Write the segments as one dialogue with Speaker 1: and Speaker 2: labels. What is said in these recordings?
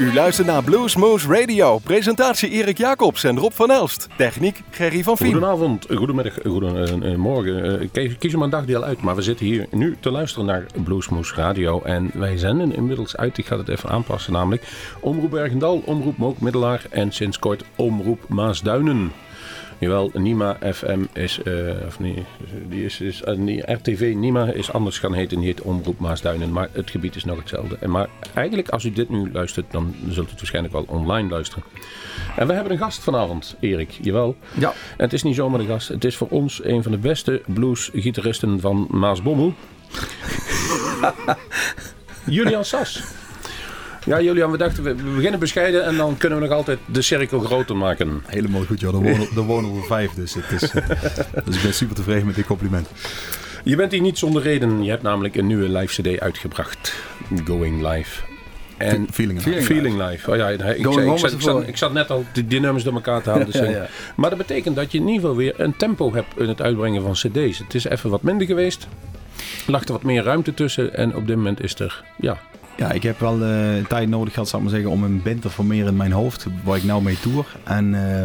Speaker 1: U luistert naar Bluesmoose Radio. Presentatie Erik Jacobs en Rob van Elst. Techniek Gerry van Vien.
Speaker 2: Goedenavond, goedemiddag, goedemorgen. Uh, kies hem een dagdeel uit, maar we zitten hier nu te luisteren naar Bluesmoose Radio. En wij zenden inmiddels uit, ik ga het even aanpassen namelijk, Omroep Bergendal, Omroep Mook Middelaar en sinds kort Omroep Maasduinen. Jawel, Nima FM is, uh, of nee, die is, is uh, eh, RTV Nima is anders gaan heten. Die heet Omroep Maasduinen, maar het gebied is nog hetzelfde. En maar eigenlijk, als u dit nu luistert, dan zult u het waarschijnlijk wel online luisteren. En we hebben een gast vanavond, Erik. Jawel.
Speaker 3: Ja.
Speaker 2: En het is niet zomaar een gast. Het is voor ons een van de beste bluesgitaristen van Maasbommel. Julian Sas. Ja, Julian, we dachten, we beginnen bescheiden en dan kunnen we nog altijd de cirkel groter maken.
Speaker 3: Helemaal goed, joh. Er wonen, wonen er vijf, dus, het is, uh, dus ik ben super tevreden met dit compliment.
Speaker 2: Je bent hier niet zonder reden. Je hebt namelijk een nieuwe live CD uitgebracht. Going Live.
Speaker 3: En feeling,
Speaker 2: feeling, feeling live. Oh ja, ik, ik, zat, ik, zat, ik, zat, net al die, die, nummers door elkaar te halen. Dus ja, ja. Maar dat betekent dat je in ieder geval weer een tempo hebt in het uitbrengen van CD's. Het is even wat minder geweest. Lag er wat meer ruimte tussen. En op dit moment is er ja,
Speaker 3: ja, ik heb wel uh, tijd nodig gehad, zou ik maar zeggen, om een band te formeren in mijn hoofd, waar ik nou mee toer. En uh,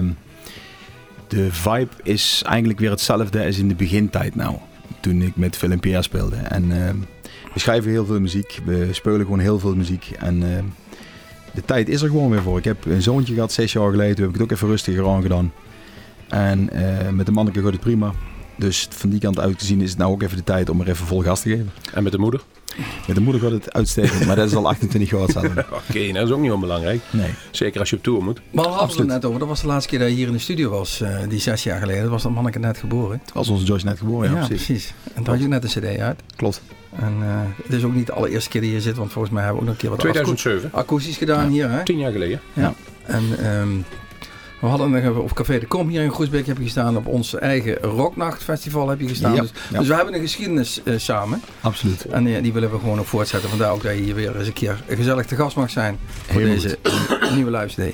Speaker 3: de vibe is eigenlijk weer hetzelfde als in de begintijd nou, toen ik met Phil Pierre speelde. En uh, we schrijven heel veel muziek, we spelen gewoon heel veel muziek en de tijd is er gewoon weer voor. Ik heb een zoontje gehad zes jaar geleden, toen heb ik het ook even rustiger aan gedaan. En met de manneke gaat het prima. Dus van die kant uit te zien is het nou ook even de tijd om er even vol gas te geven.
Speaker 2: En met de moeder?
Speaker 3: Met de moeder gaat het uitstekend, maar dat is al 28 jaar oud.
Speaker 2: Oké, okay, dat is ook niet onbelangrijk.
Speaker 3: Nee.
Speaker 2: Zeker als je op tour moet.
Speaker 4: Maar we hadden het net over. Dat was de laatste keer dat je hier in de studio was, uh, die zes jaar geleden. Dat was dat manneke net geboren.
Speaker 3: Toen was onze Joyce net geboren, ja,
Speaker 4: ja precies. En toen had je net een cd uit.
Speaker 3: Klopt.
Speaker 4: En uh, het is ook niet de allereerste keer die je zit, want volgens mij hebben we ook nog een keer wat
Speaker 2: 2007.
Speaker 4: akoestisch gedaan
Speaker 2: ja.
Speaker 4: hier. Hè?
Speaker 2: Tien jaar geleden.
Speaker 4: Ja. En um, we hadden op Café de Kom hier in Groesbeek heb je gestaan. Op ons eigen Rocknachtfestival heb je gestaan.
Speaker 3: Ja,
Speaker 4: dus,
Speaker 3: ja.
Speaker 4: dus, we hebben een geschiedenis uh, samen.
Speaker 3: Absoluut.
Speaker 4: En uh, die willen we gewoon ook voortzetten. Vandaar ook dat je hier weer eens een keer gezellig te gast mag zijn. Voor deze nieuwe live.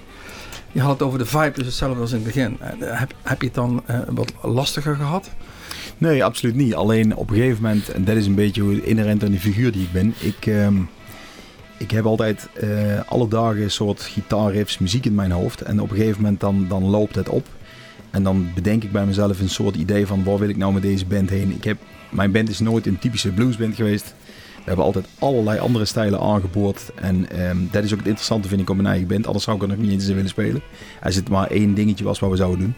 Speaker 4: Je had het over de vibe, dus hetzelfde als in het begin. Uh, heb, heb je het dan wat lastiger gehad?
Speaker 3: Nee, absoluut niet. Alleen op een gegeven moment, en dat is een beetje hoe inherent aan die figuur die ik ben. Ik... Um, ik heb altijd uh, alle dagen een soort gitaarriffs, muziek in mijn hoofd. En op een gegeven moment dan, dan loopt het op. En dan bedenk ik bij mezelf een soort idee van waar wil ik nou met deze band heen. Ik heb, mijn band is nooit een typische bluesband geweest. We hebben altijd allerlei andere stijlen aangeboord. En um, dat is ook het interessante vind ik op mijn eigen band. Anders zou ik er nog niet eens in willen spelen. Als het maar één dingetje was wat we zouden doen.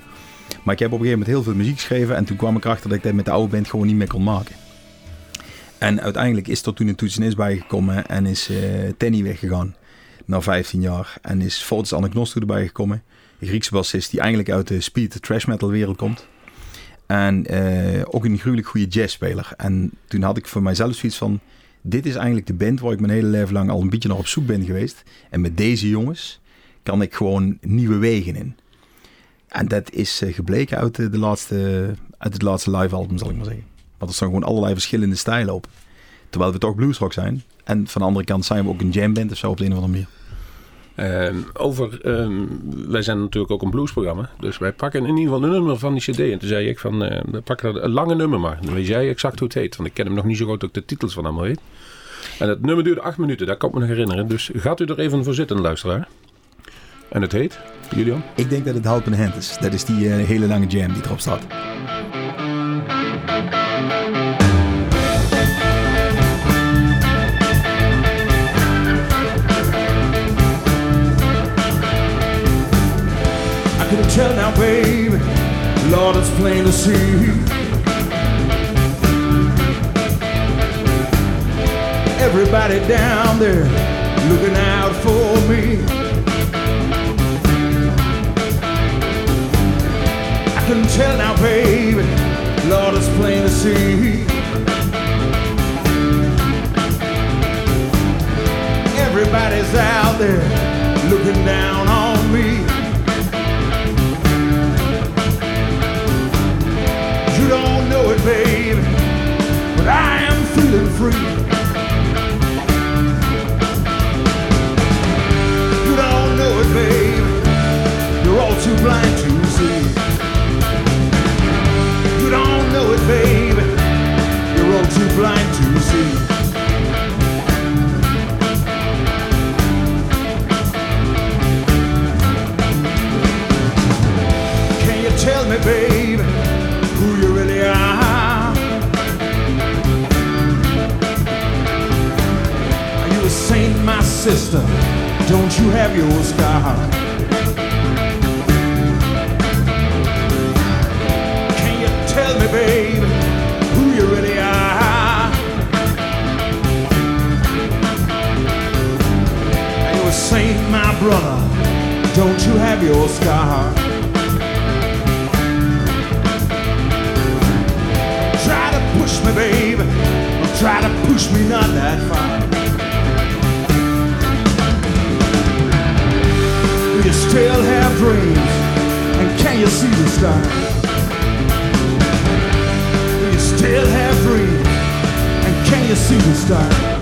Speaker 3: Maar ik heb op een gegeven moment heel veel muziek geschreven. En toen kwam ik erachter dat ik dat met de oude band gewoon niet meer kon maken. En uiteindelijk is er toen een toetsenis bijgekomen en is uh, Tenny weggegaan na 15 jaar. En is Fotis Anagnostou erbij gekomen. Een Griekse bassist die eigenlijk uit de speed trash metal wereld komt. En uh, ook een gruwelijk goede jazzspeler. En toen had ik voor mijzelf zoiets van... Dit is eigenlijk de band waar ik mijn hele leven lang al een beetje naar op zoek ben geweest. En met deze jongens kan ik gewoon nieuwe wegen in. En dat is uh, gebleken uit, de, de laatste, uit het laatste live album, zal ik maar zeggen. Want er staan gewoon allerlei verschillende stijlen op. Terwijl we toch bluesrock zijn. En van de andere kant zijn we ook een jamband of zo op de een of andere manier.
Speaker 2: Um, over, um, wij zijn natuurlijk ook een bluesprogramma. Dus wij pakken in ieder geval een nummer van die cd. En toen zei ik van, uh, we pakken een lange nummer maar. Dan weet jij exact hoe het heet. Want ik ken hem nog niet zo goed dat ik de titels van allemaal weet. En het nummer duurde acht minuten, dat kan ik me nog herinneren. Dus gaat u er even voor zitten, luisteraar. En het heet, Julian?
Speaker 3: Ik denk dat het Help in Hand is. Dat is die uh, hele lange jam die erop staat.
Speaker 5: Can tell now, baby, Lord, it's plain to see. Everybody down there looking out for me. I can tell now, baby, Lord, it's plain to see. Everybody's out there looking down on me. feeling free. You don't know it, babe. You're all too blind to see. You don't know it, babe. You're all too blind to see. Can you tell me, babe? Sister, don't you have your scar? Can you tell me, baby, who you really are? And you were saying, my brother, don't you have your scar? Try to push me, baby, or try to push me not that far. You still have dreams? And can you see the stars? Do you still have dreams? And can you see the stars?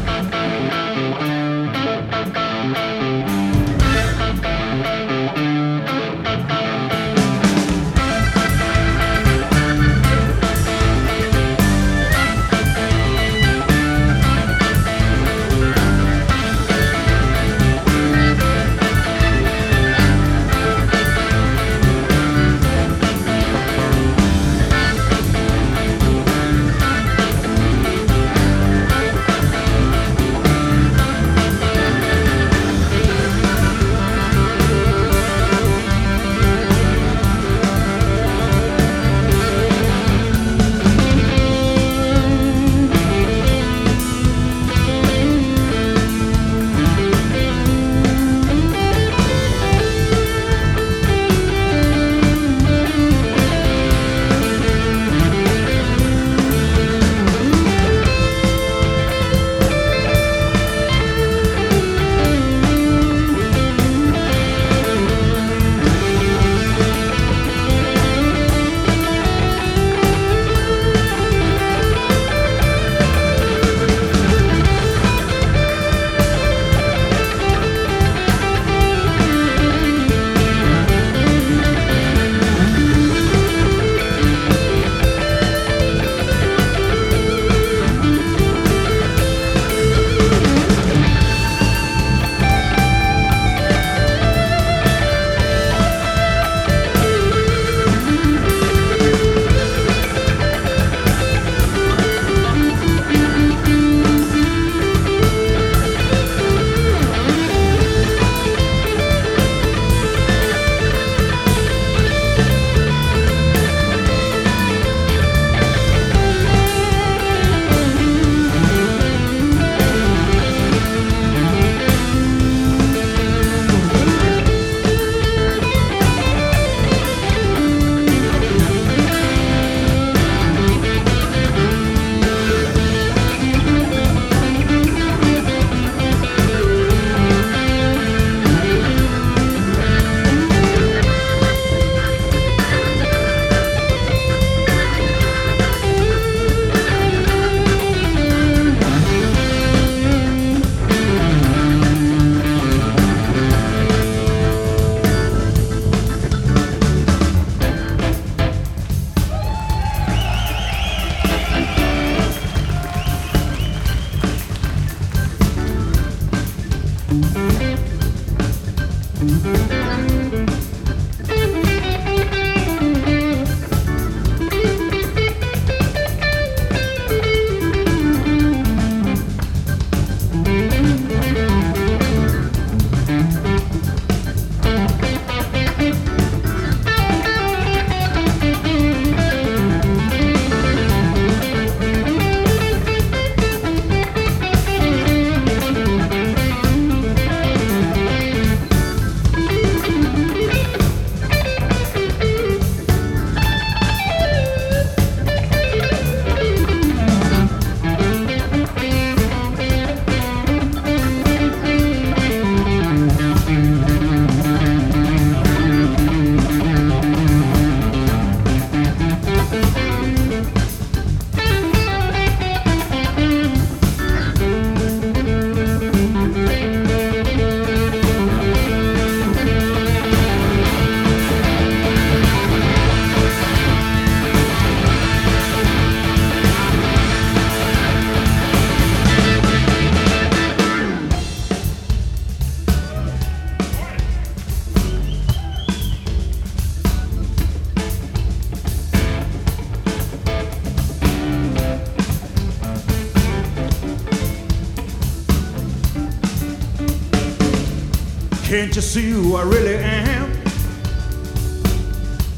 Speaker 5: Can't you see who I really am?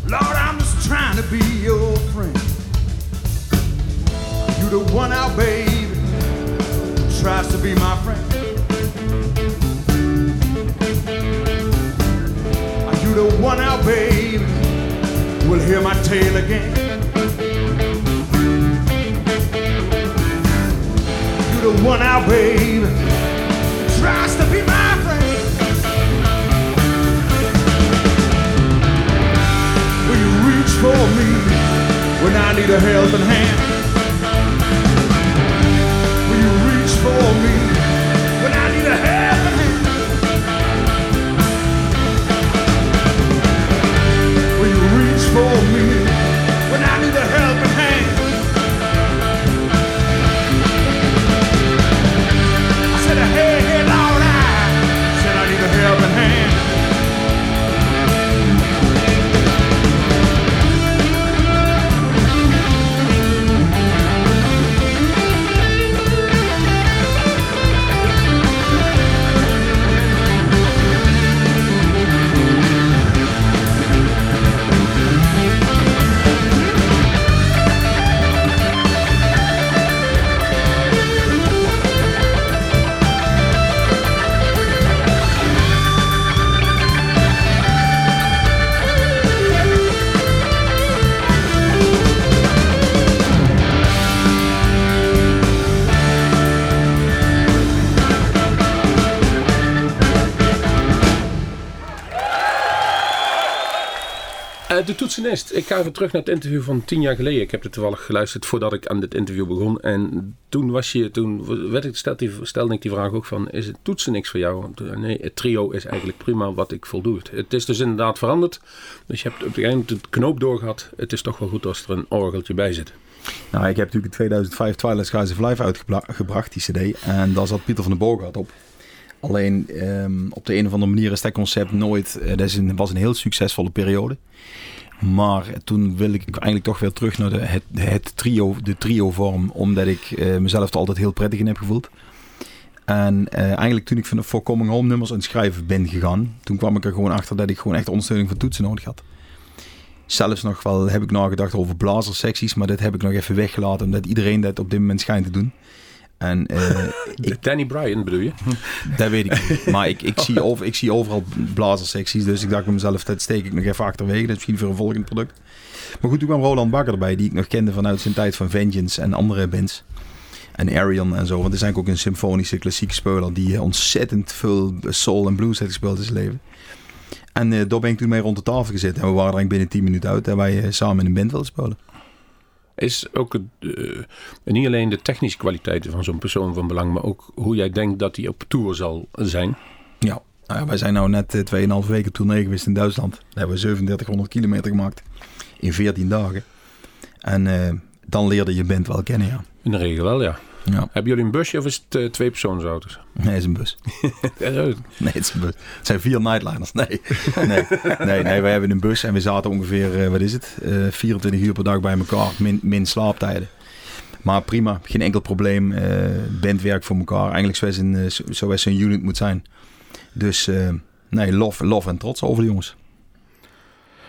Speaker 5: Lord, I'm just trying to be your friend. You the one out, baby, tries to be my friend. Are you the one out, baby, will hear my tale again? You the one out, baby, tries to be my for me when I need a helping hand? Will you reach for me when I need a helping hand? Will you reach for me
Speaker 2: de toetsenist. Ik ga even terug naar het interview van tien jaar geleden. Ik heb het toevallig geluisterd voordat ik aan dit interview begon. En toen, was je, toen werd ik, stelde, stelde ik die vraag ook van... Is het toetsen niks voor jou? Eh, Nee, het trio is eigenlijk prima wat ik voldoe. Het is dus inderdaad veranderd. Dus je hebt op het eind de knoop doorgehad. Het is toch wel goed als er een orgeltje bij zit.
Speaker 3: Nou, ik heb natuurlijk in 2005 Twilight Skies of Life uitgebracht, die cd. En daar zat Pieter van den Boogaard op. Alleen ehm, op de een of andere manier is dat concept nooit... eh, dat is was een heel succesvolle periode. Maar toen wil ik eigenlijk toch weer terug naar de, het, trio, de trio-vorm. Omdat ik eh, mezelf er altijd heel prettig in heb gevoeld. En eh, eigenlijk toen ik van de For Coming Home nummers aan het schrijven ben gegaan... toen kwam ik er gewoon achter dat ik gewoon echt ondersteuning van toetsen nodig had. Zelfs nog wel heb ik nagedacht over blazersecties, maar dat heb ik nog even weggelaten, omdat iedereen dat op dit moment schijnt te doen. En eh,
Speaker 2: Danny Bryan bedoel je?
Speaker 3: dat weet ik niet. Maar ik, ik, zie over, ik zie overal blazersecties, dus ik dacht bij mezelf, dat steek ik nog even achterwege. Dat is misschien voor een volgend product. Maar goed, toen kwam Roland Bakker erbij, die ik nog kende vanuit zijn tijd van Vengeance en andere bands. En Arion en zo, want er is eigenlijk ook een symfonische klassieke speler die eh, ontzettend veel soul en blues heeft gespeeld in zijn leven. En eh, daar ben ik toen mee rond de tafel gezeten. En we waren er eigenlijk binnen 10 minuten uit en wij samen in een band wilden spelen.
Speaker 2: Is ook eh, niet alleen de technische kwaliteiten van zo'n persoon van belang, maar ook hoe jij denkt dat hij op tour zal zijn.
Speaker 3: Ja, nou ja wij zijn nou net eh, 2,5 weken tournee geweest in Duitsland. Daar hebben we 3700 kilometer gemaakt in 14 dagen. En eh, dan leerde je band wel kennen, ja.
Speaker 2: In de regel wel, ja.
Speaker 3: Ja.
Speaker 2: Hebben jullie een busje of is het eh, twee persoonsauto's?
Speaker 3: Nee, het is een bus. Nee, het is een bus. Het zijn vier nightliners. Nee, nee, nee, nee wij hebben een bus en we zaten ongeveer, eh, wat is het, Eh 24 uur per dag bij elkaar, min, min slaaptijden. Maar prima, geen enkel probleem. eh bandwerk voor elkaar. Eigenlijk zoals een, eh, zo- zoals een unit moet zijn. Dus eh, nee, lof, lof en trots over de jongens.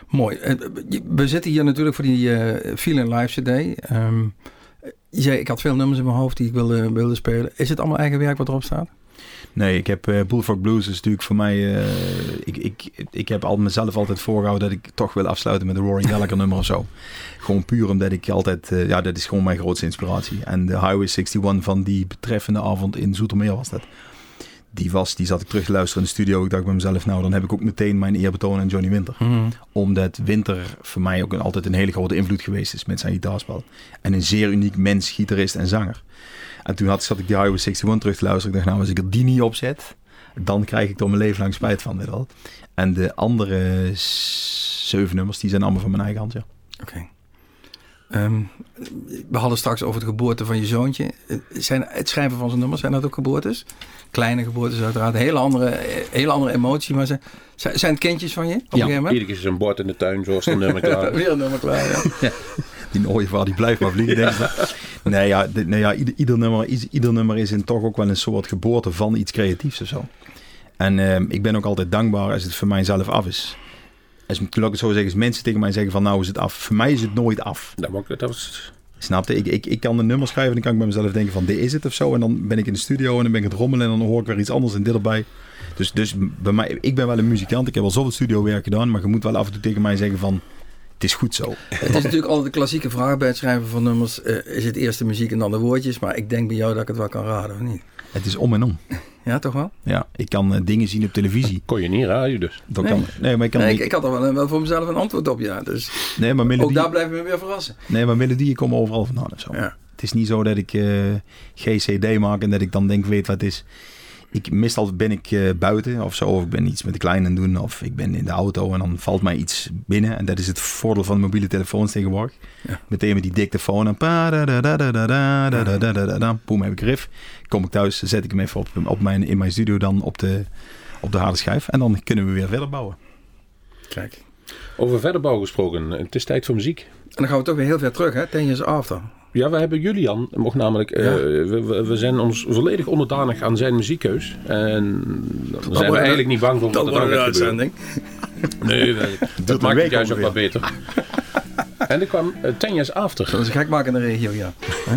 Speaker 4: Mooi. Eh, We zitten hier natuurlijk voor die eh Feeling Live CD. Ehm, je zei, ik had veel nummers in mijn hoofd die ik wilde, wilde spelen. Is het allemaal eigen werk wat erop staat?
Speaker 3: Nee, ik heb eh Bullfrog Blues is natuurlijk voor mij. eh, ik, ik, ik heb al mezelf altijd voorgehouden dat ik toch wil afsluiten met een Roaring Gallagher nummer of zo. Gewoon puur omdat ik altijd. eh, ja, dat is gewoon mijn grootste inspiratie. En de Highway 61 van die betreffende avond in Zoetermeer was dat. Die was, die zat ik terug te luisteren in de studio. Ik dacht bij mezelf, nou dan heb ik ook meteen mijn eerbetoon aan Johnny Winter. Omdat Winter voor mij ook een, altijd een hele grote invloed geweest is met zijn gitaarspel. En een zeer uniek mens, gitarist en zanger. En toen had, zat ik die Highway 61 terug te luisteren. Ik dacht, nou als ik er die niet op zet, dan krijg ik er mijn leven lang spijt van. Je wel. En de andere zeven nummers, die zijn allemaal van mijn eigen hand, ja.
Speaker 4: Oké. Ehm, we hadden straks over de geboorte van je zoontje. Zijn het schrijven van zijn nummers, zijn dat ook geboortes? Kleine geboortes uiteraard. Een hele andere, hele andere emotie. Maar zijn, zijn het kindjes van je op een moment?
Speaker 2: Iedere keer zijn bord in de tuin, zoals een nummer klaar.
Speaker 4: Weer een nummer klaar, ja.
Speaker 3: Die ooievaar die blijft maar vliegen, denk ik. Nee, ja, dit- nee, ja ieder, ieder, nummer, is, ieder nummer is in toch ook wel een soort geboorte van iets creatiefs of zo. En ehm, ik ben ook altijd dankbaar als het voor mijzelf af is. Als, laat ik het zo zeggen, als mensen tegen mij zeggen van nou is het af. Voor mij is het nooit af.
Speaker 2: Dat, mag- dat was...
Speaker 3: Snapte? Ik, ik, ik kan een nummer schrijven en dan kan ik bij mezelf denken van dit is het of zo. En dan ben ik in de studio en dan ben ik het rommelen en dan hoor ik weer iets anders en dit erbij. Dus, dus bij mij, ik ben wel een muzikant. Ik heb wel zoveel studiowerk gedaan. Maar je moet wel af en toe tegen mij zeggen van het is goed zo.
Speaker 4: Het is natuurlijk altijd de klassieke vraag bij het schrijven van nummers. eh, is het eerst de muziek en dan de woordjes? Maar ik denk bij jou dat ik het wel kan raden, of niet?
Speaker 3: Het is om en om.
Speaker 4: Ja, toch wel?
Speaker 3: Ja, ik kan eh, dingen zien op televisie.
Speaker 2: Kon je niet raden dus.
Speaker 3: Dat
Speaker 4: Nee.
Speaker 3: kan, nee, maar ik kan
Speaker 4: Nee,
Speaker 3: ik-
Speaker 4: ik, ik had er wel, wel voor mezelf een antwoord op, ja. Dus
Speaker 3: nee, maar
Speaker 4: ook daar blijven we weer verrassen.
Speaker 3: nee, maar melodieën komen overal vandaan of zo.
Speaker 4: Ja.
Speaker 3: Het is niet zo dat ik eh GCD maak en dat ik dan denk weet wat het is ik, meestal ben ik uh, buiten of zo, of ik ben iets met de kleine doen, of ik ben in de auto en dan valt mij iets binnen. En dat is het voordeel van de mobiele telefoons tegenwoordig.
Speaker 4: Ja.
Speaker 3: Meteen met die dictafoon en ja. boem heb ik riff. Kom ik thuis, zet ik hem even op, op mijn, in mijn studio dan op de, op de harde schijf en dan kunnen we weer verder bouwen.
Speaker 4: Kijk.
Speaker 2: Over verder bouwen gesproken, het is tijd voor muziek.
Speaker 4: En dan gaan we toch weer heel ver terug, hè? Ten Years After.
Speaker 2: Ja, we hebben Julian, mocht namelijk, eh,
Speaker 4: Ja.
Speaker 2: we, we- zijn ons volledig onderdanig aan zijn muziekkeus. En daar zijn we eigenlijk niet bang voor wat
Speaker 4: Dat
Speaker 2: er dan gaat gebeuren.
Speaker 4: uitzending.
Speaker 2: Nee, we- dat maakt het juist ook wat beter. en er kwam uh, Ten Years After.
Speaker 4: Dat is gek maken in de regio, ja. Hè?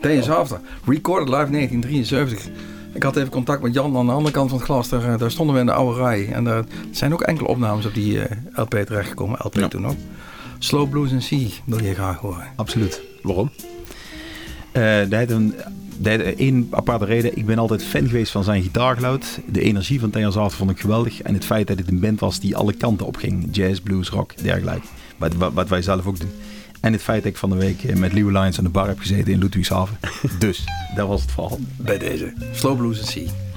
Speaker 4: Ten years after. Recorded live 1973. Ik had even contact met Jan aan de andere kant van het glas. Daar, eh, daar stonden we in de oude rij. En daar zijn ook enkele opnames op die LP terechtgekomen. LP
Speaker 3: Ja.
Speaker 4: toen ook. Slow Blues and Sea wil je graag horen.
Speaker 3: Absoluut.
Speaker 2: Waarom?
Speaker 3: Eh dat heeft een, aparte reden. Ik ben altijd fan geweest van zijn gitaargeluid. De energie van Tenors After vond ik geweldig. En het feit dat het een band was die alle kanten op ging. Jazz, blues, rock, dergelijke. Wat, wat, wat wij zelf ook doen. En het feit dat ik van de week eh, met Leeuw Lions aan de bar heb gezeten in Ludwigshaven. dus, dat was het verhaal.
Speaker 4: Bij deze. Slow Blues and Sea.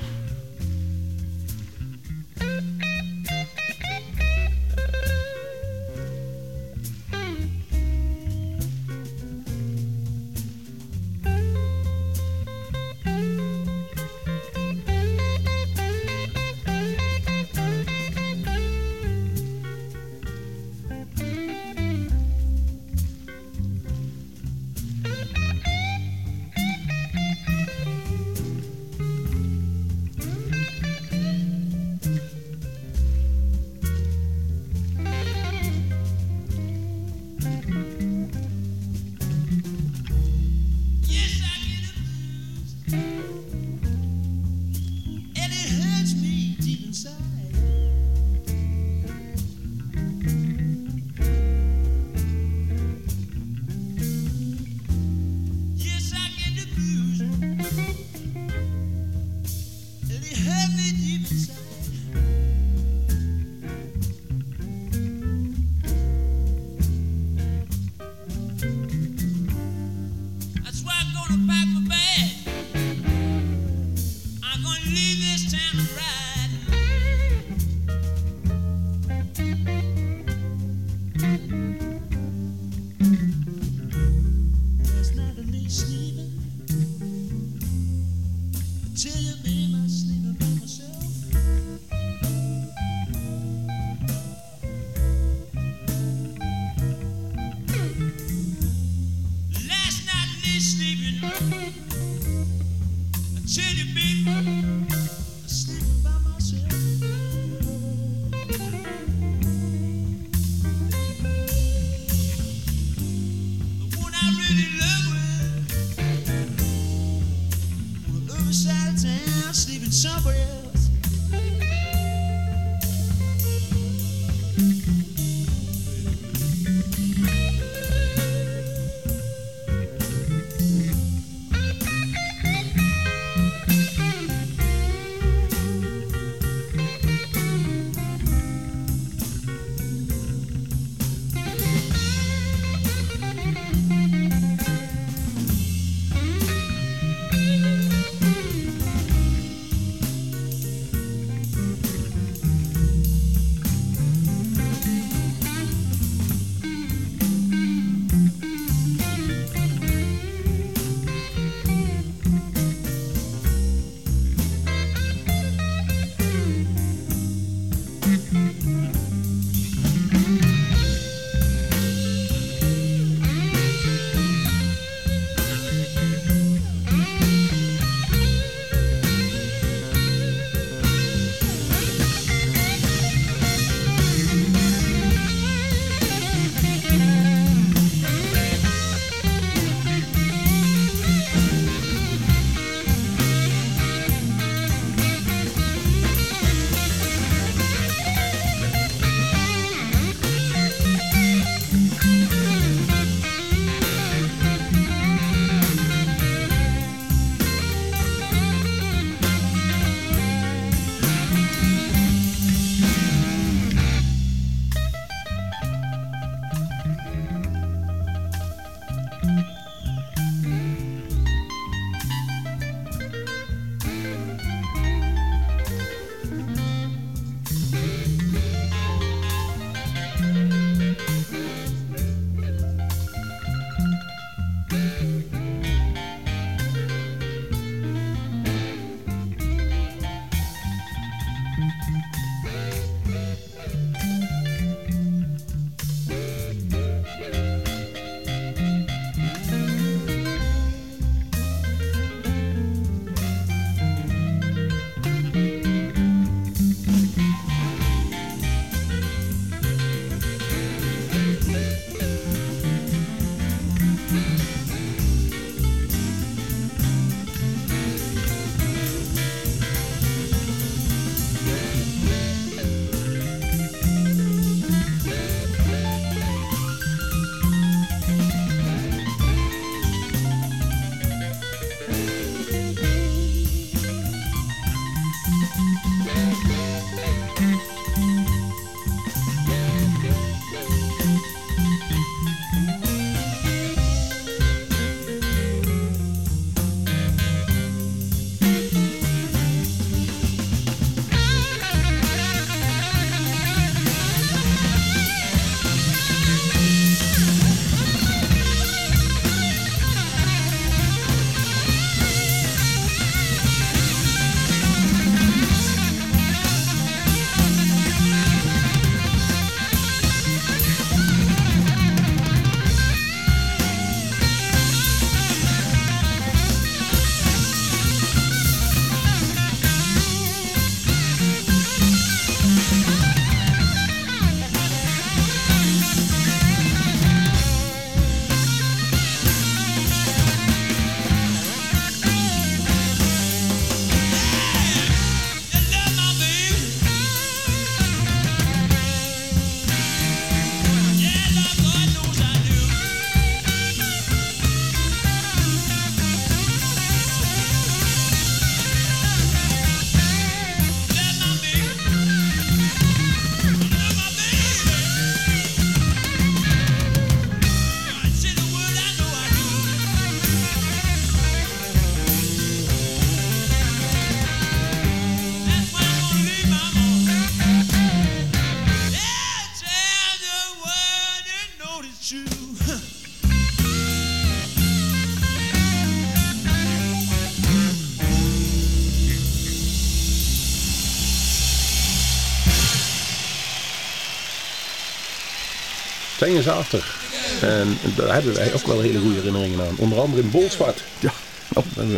Speaker 2: Zater. En daar hebben wij ook wel hele goede herinneringen aan. Onder andere in Bolsward.
Speaker 3: Ja.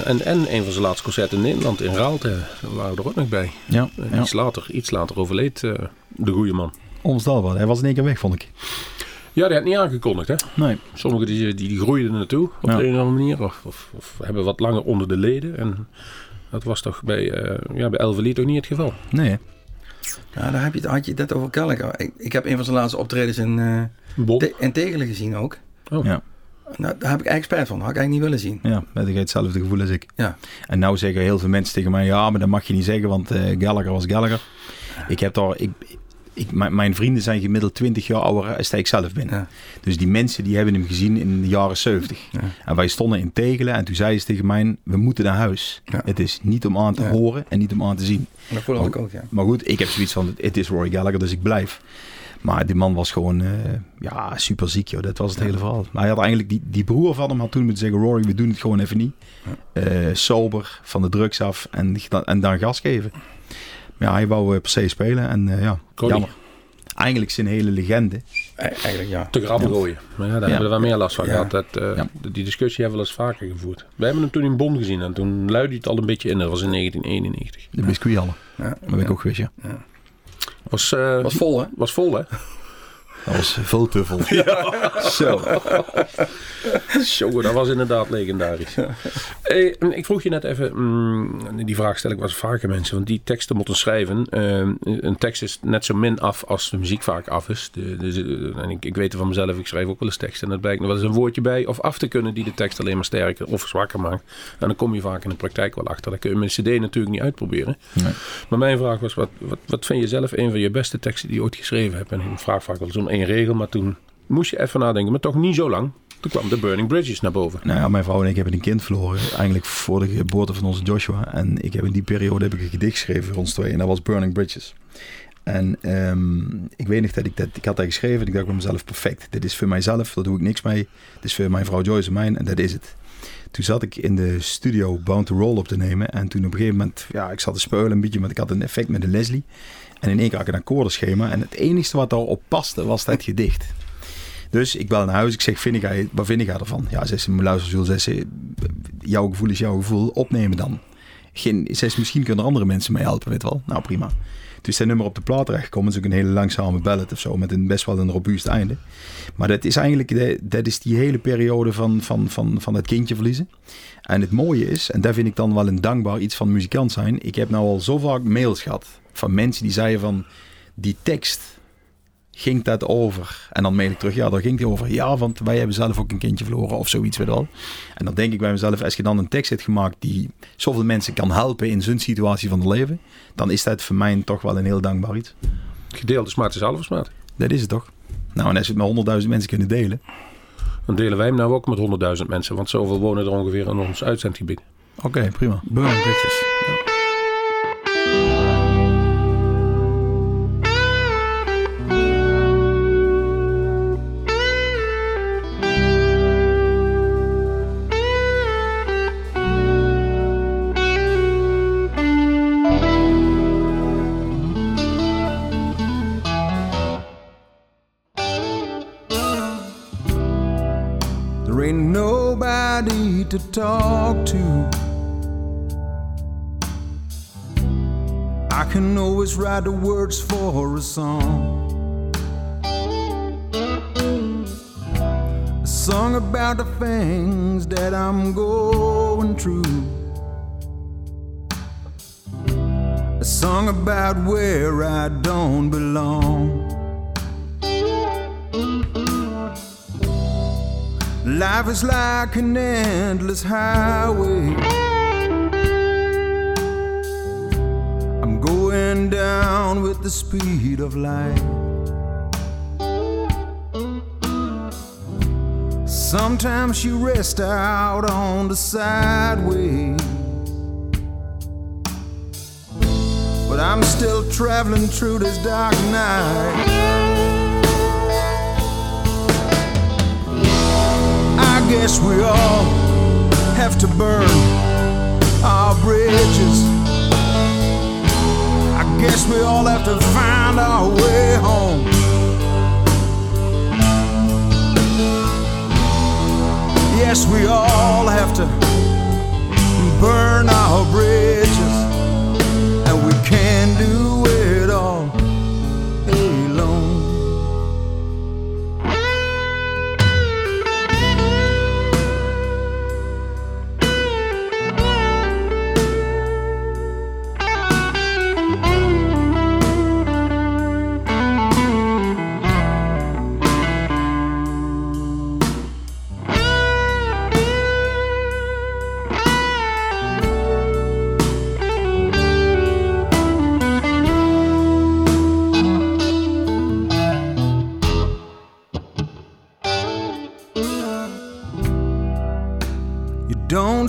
Speaker 2: En, en een van zijn laatste concerten in Nederland, in Raalte. Waren we er ook nog bij.
Speaker 3: Ja, ja.
Speaker 2: Iets, later, iets later overleed eh, de goede man.
Speaker 3: Onvoorstelbaar. Hij was in één keer weg, vond ik.
Speaker 2: Ja, die had niet aangekondigd, hè?
Speaker 3: Nee.
Speaker 2: Sommigen die, die, die groeiden er naartoe op
Speaker 3: Ja.
Speaker 2: de een of andere manier. Of, of, of hebben wat langer onder de leden. En dat was toch bij, eh ja, bij Elvelie toch niet het geval.
Speaker 3: Nee?
Speaker 4: Ja, daar heb je, had je het net over Gallagher. Ik, ik heb een van zijn laatste optredens in, eh
Speaker 2: Bon.
Speaker 4: Te- in Tegelen gezien ook.
Speaker 2: Oh.
Speaker 3: Ja.
Speaker 4: Nou, daar heb ik eigenlijk spijt van. Dat had ik eigenlijk niet willen zien.
Speaker 3: Ja, heb hetzelfde gevoel als ik.
Speaker 4: Ja.
Speaker 3: En nou zeggen heel veel mensen tegen mij, ja, maar dat mag je niet zeggen, want eh, Gallagher was Gallagher. Ik heb daar, ik, ik, mijn, vrienden zijn gemiddeld 20 jaar ouder als ik zelf ben.
Speaker 4: Ja.
Speaker 3: Dus die mensen die hebben hem gezien in de jaren 70.
Speaker 4: Ja.
Speaker 3: En wij stonden in Tegelen en toen zei ze tegen mij, we moeten naar huis.
Speaker 4: Ja.
Speaker 3: Het is niet om aan te
Speaker 4: Ja.
Speaker 3: horen en niet om aan te zien.
Speaker 4: Dat voelde ik ook, ja.
Speaker 3: Maar goed, ik heb zoiets van, het is Roy Gallagher, dus ik blijf. Maar die man was gewoon eh, ja, super ziek, joh. Dat was het hele verhaal. Maar hij had eigenlijk, die, die broer van hem had toen moeten zeggen, Rory, we doen het gewoon even niet. Eh, sober, van de drugs af en, en dan gas geven. Maar ja, hij wou eh, per se spelen en eh, ja,
Speaker 2: Cody.
Speaker 3: jammer. Eigenlijk zijn hele legende.
Speaker 4: E- Eigenlijk ja.
Speaker 2: Te grappen gooien. Maar ja, daar hebben we wel meer last van
Speaker 4: Ja.
Speaker 2: gehad. Dat, eh,
Speaker 3: Ja.
Speaker 2: Die discussie hebben we wel eens vaker gevoerd. We hebben hem toen in Bonn gezien en toen luidde het al een beetje in. Dat was in 1991.
Speaker 3: De biscuithallen.
Speaker 4: ja.
Speaker 3: Dat heb ik ook geweest, ja.
Speaker 2: Was, eh,
Speaker 4: Was vol, hè?
Speaker 2: was vol, hè?
Speaker 3: Dat was veel tuffel. Zo.
Speaker 2: Zo, dat was inderdaad legendarisch. Hey, ik vroeg je net even, mm, die vraag stel ik wel eens vaker mensen, want die teksten moeten schrijven. eh, een tekst is net zo min af als de muziek vaak af is. De, en ik, ik weet het van mezelf, ik schrijf ook wel eens teksten en dat blijkt nog wel eens een woordje bij of af te kunnen die de tekst alleen maar sterker of zwakker maakt. En dan kom je vaak in de praktijk wel achter. Dat kun je met een cd natuurlijk niet uitproberen.
Speaker 3: Nee.
Speaker 2: Maar mijn vraag was, wat, wat, wat vind je zelf een van je beste teksten die je ooit geschreven hebt? En ik vraag vaak wel om één regel, maar toen moest je even nadenken, maar toch niet zo lang. Toen kwam de Burning Bridges naar boven.
Speaker 3: Nou mijn vrouw en ik hebben een kind verloren. Eigenlijk voor de geboorte van onze Joshua. En ik heb in die periode heb ik een gedicht geschreven voor ons twee. En dat was Burning Bridges. En ehm, ik weet nog dat ik dat... Ik had dat geschreven en ik dacht bij mezelf, perfect. Dit is voor mijzelf, daar doe ik niks mee. Dit is voor mijn vrouw Joyce en mijn en dat is het. Toen zat ik in de studio Bound to Roll op te nemen. En toen op een gegeven moment... Ja, ik zat te speulen een beetje, want ik had een effect met de Leslie. En in één keer had ik een akkoordenschema. En het enige wat daarop paste, was dat gedicht. Dus ik bel naar huis. Ik zeg, vind jij, wat vind jij ervan? Ja, zei ze, luister Jules, zei ze, jouw gevoel is jouw gevoel. Opnemen dan. Geen, zei ze, misschien kunnen er andere mensen mee helpen, weet wel. Nou, prima. Toen dat nummer op de plaat terechtgekomen. Het is ook een hele langzame ballad of zo. Met een best wel een robuust einde. Maar dat is eigenlijk dat is die hele periode van, van, van, van het kindje verliezen. En het mooie is, en daar vind ik dan wel een dankbaar iets van muzikant zijn. Ik heb nou al zo vaak mails gehad van mensen die zeiden van... Die tekst, ging dat over? En dan mail ik terug, ja, daar ging het over. Ja, want wij hebben zelf ook een kindje verloren of zoiets, weet wel. En dan denk ik bij mezelf, als je dan een tekst hebt gemaakt die zoveel mensen kan helpen in zo'n situatie van het leven, dan is dat voor mij toch wel een heel dankbaar iets.
Speaker 2: Gedeelde smaak is halve smaak.
Speaker 3: Dat is het toch? Nou, en als we het met honderdduizend mensen kunnen delen.
Speaker 2: Dan delen wij hem nou ook met 100.000 mensen. Want zoveel wonen er ongeveer in ons uitzendgebied.
Speaker 3: Oké, prima.
Speaker 4: Burning Bridges.
Speaker 5: Always write the words for a song. A song about the things that I'm going through. A song about where I don't belong. Life is like an endless highway. Down with the speed of light. Sometimes you rest out on the sideways. But I'm still traveling through this dark night. I guess we all have to burn our bridges guess we all have to find our way home. Yes, we all have to burn our bridges.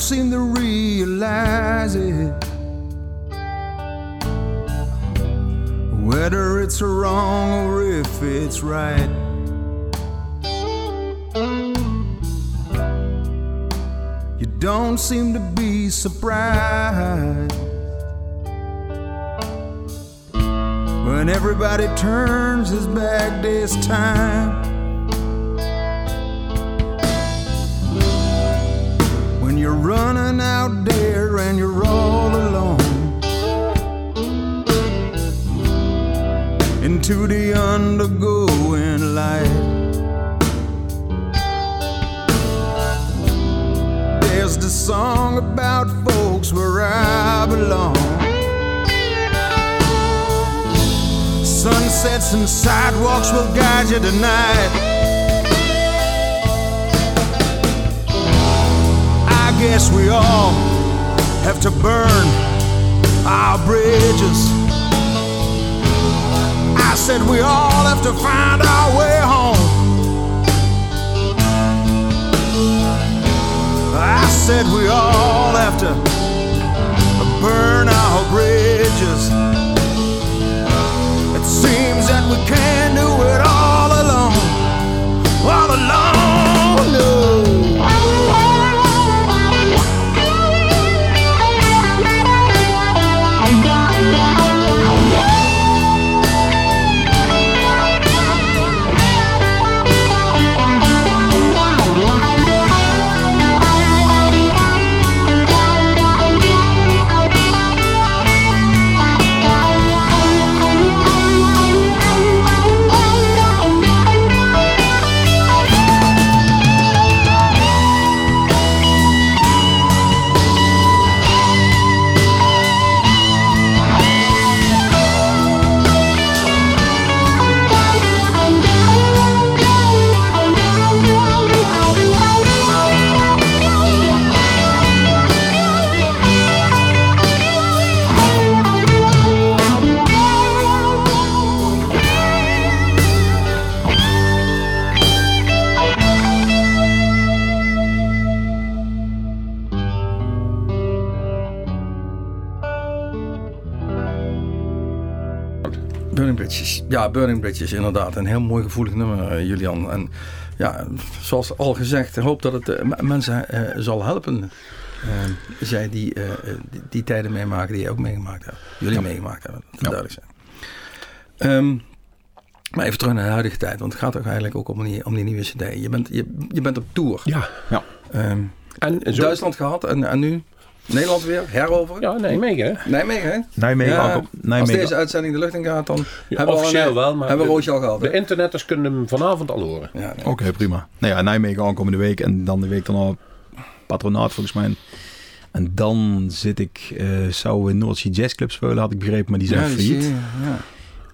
Speaker 5: Seem to realize it. Whether it's wrong or if it's right. You don't seem to be surprised when everybody turns his back this time. Running out there and you're all alone into the undergoing light. There's the song about folks where I belong. Sunsets and sidewalks will guide you tonight. Guess we all have to burn our bridges. I said we all have to find our way home. I said we all have to burn our bridges. It seems that we can't do it all alone. All alone, no.
Speaker 4: Burning Bridges, inderdaad. Een heel mooi gevoelig nummer, eh, Julian. En ja, zoals al gezegd, ik hoop dat het eh, mensen eh, zal helpen. zij die, die die tijden meemaken die je ook meegemaakt hebt. Jullie meegemaakt hebben, dat moet duidelijk zijn. Ehm, maar even terug naar de huidige tijd, want het gaat toch eigenlijk ook om die, om die nieuwe cd. Je bent, je, je bent op tour.
Speaker 2: Ja.
Speaker 4: Ehm,
Speaker 2: En zo,
Speaker 4: Duitsland gehad en, en nu Nederland weer, heroveren.
Speaker 2: Ja, Nijmegen. hè?
Speaker 4: Nijmegen, hè?
Speaker 3: Nijmegen,
Speaker 4: Ja, Als
Speaker 3: Nijmegen,
Speaker 4: deze uitzending de lucht in gaat, dan
Speaker 2: Ja,
Speaker 4: hebben we al
Speaker 2: officieel
Speaker 4: een,
Speaker 2: wel, maar
Speaker 4: hebben we
Speaker 2: de-
Speaker 4: Roosje al gehad. hè?
Speaker 2: De internetters kunnen hem vanavond al horen.
Speaker 4: Ja, nee.
Speaker 3: Oké, prima. Nou ja, Nijmegen aankomende week en dan de week daarna patronaat volgens mij. En dan zit ik, eh zou in Noordzee Jazz Club spelen, had ik begrepen, maar die zijn
Speaker 4: Ja, die zie
Speaker 3: failliet.
Speaker 4: je, ja.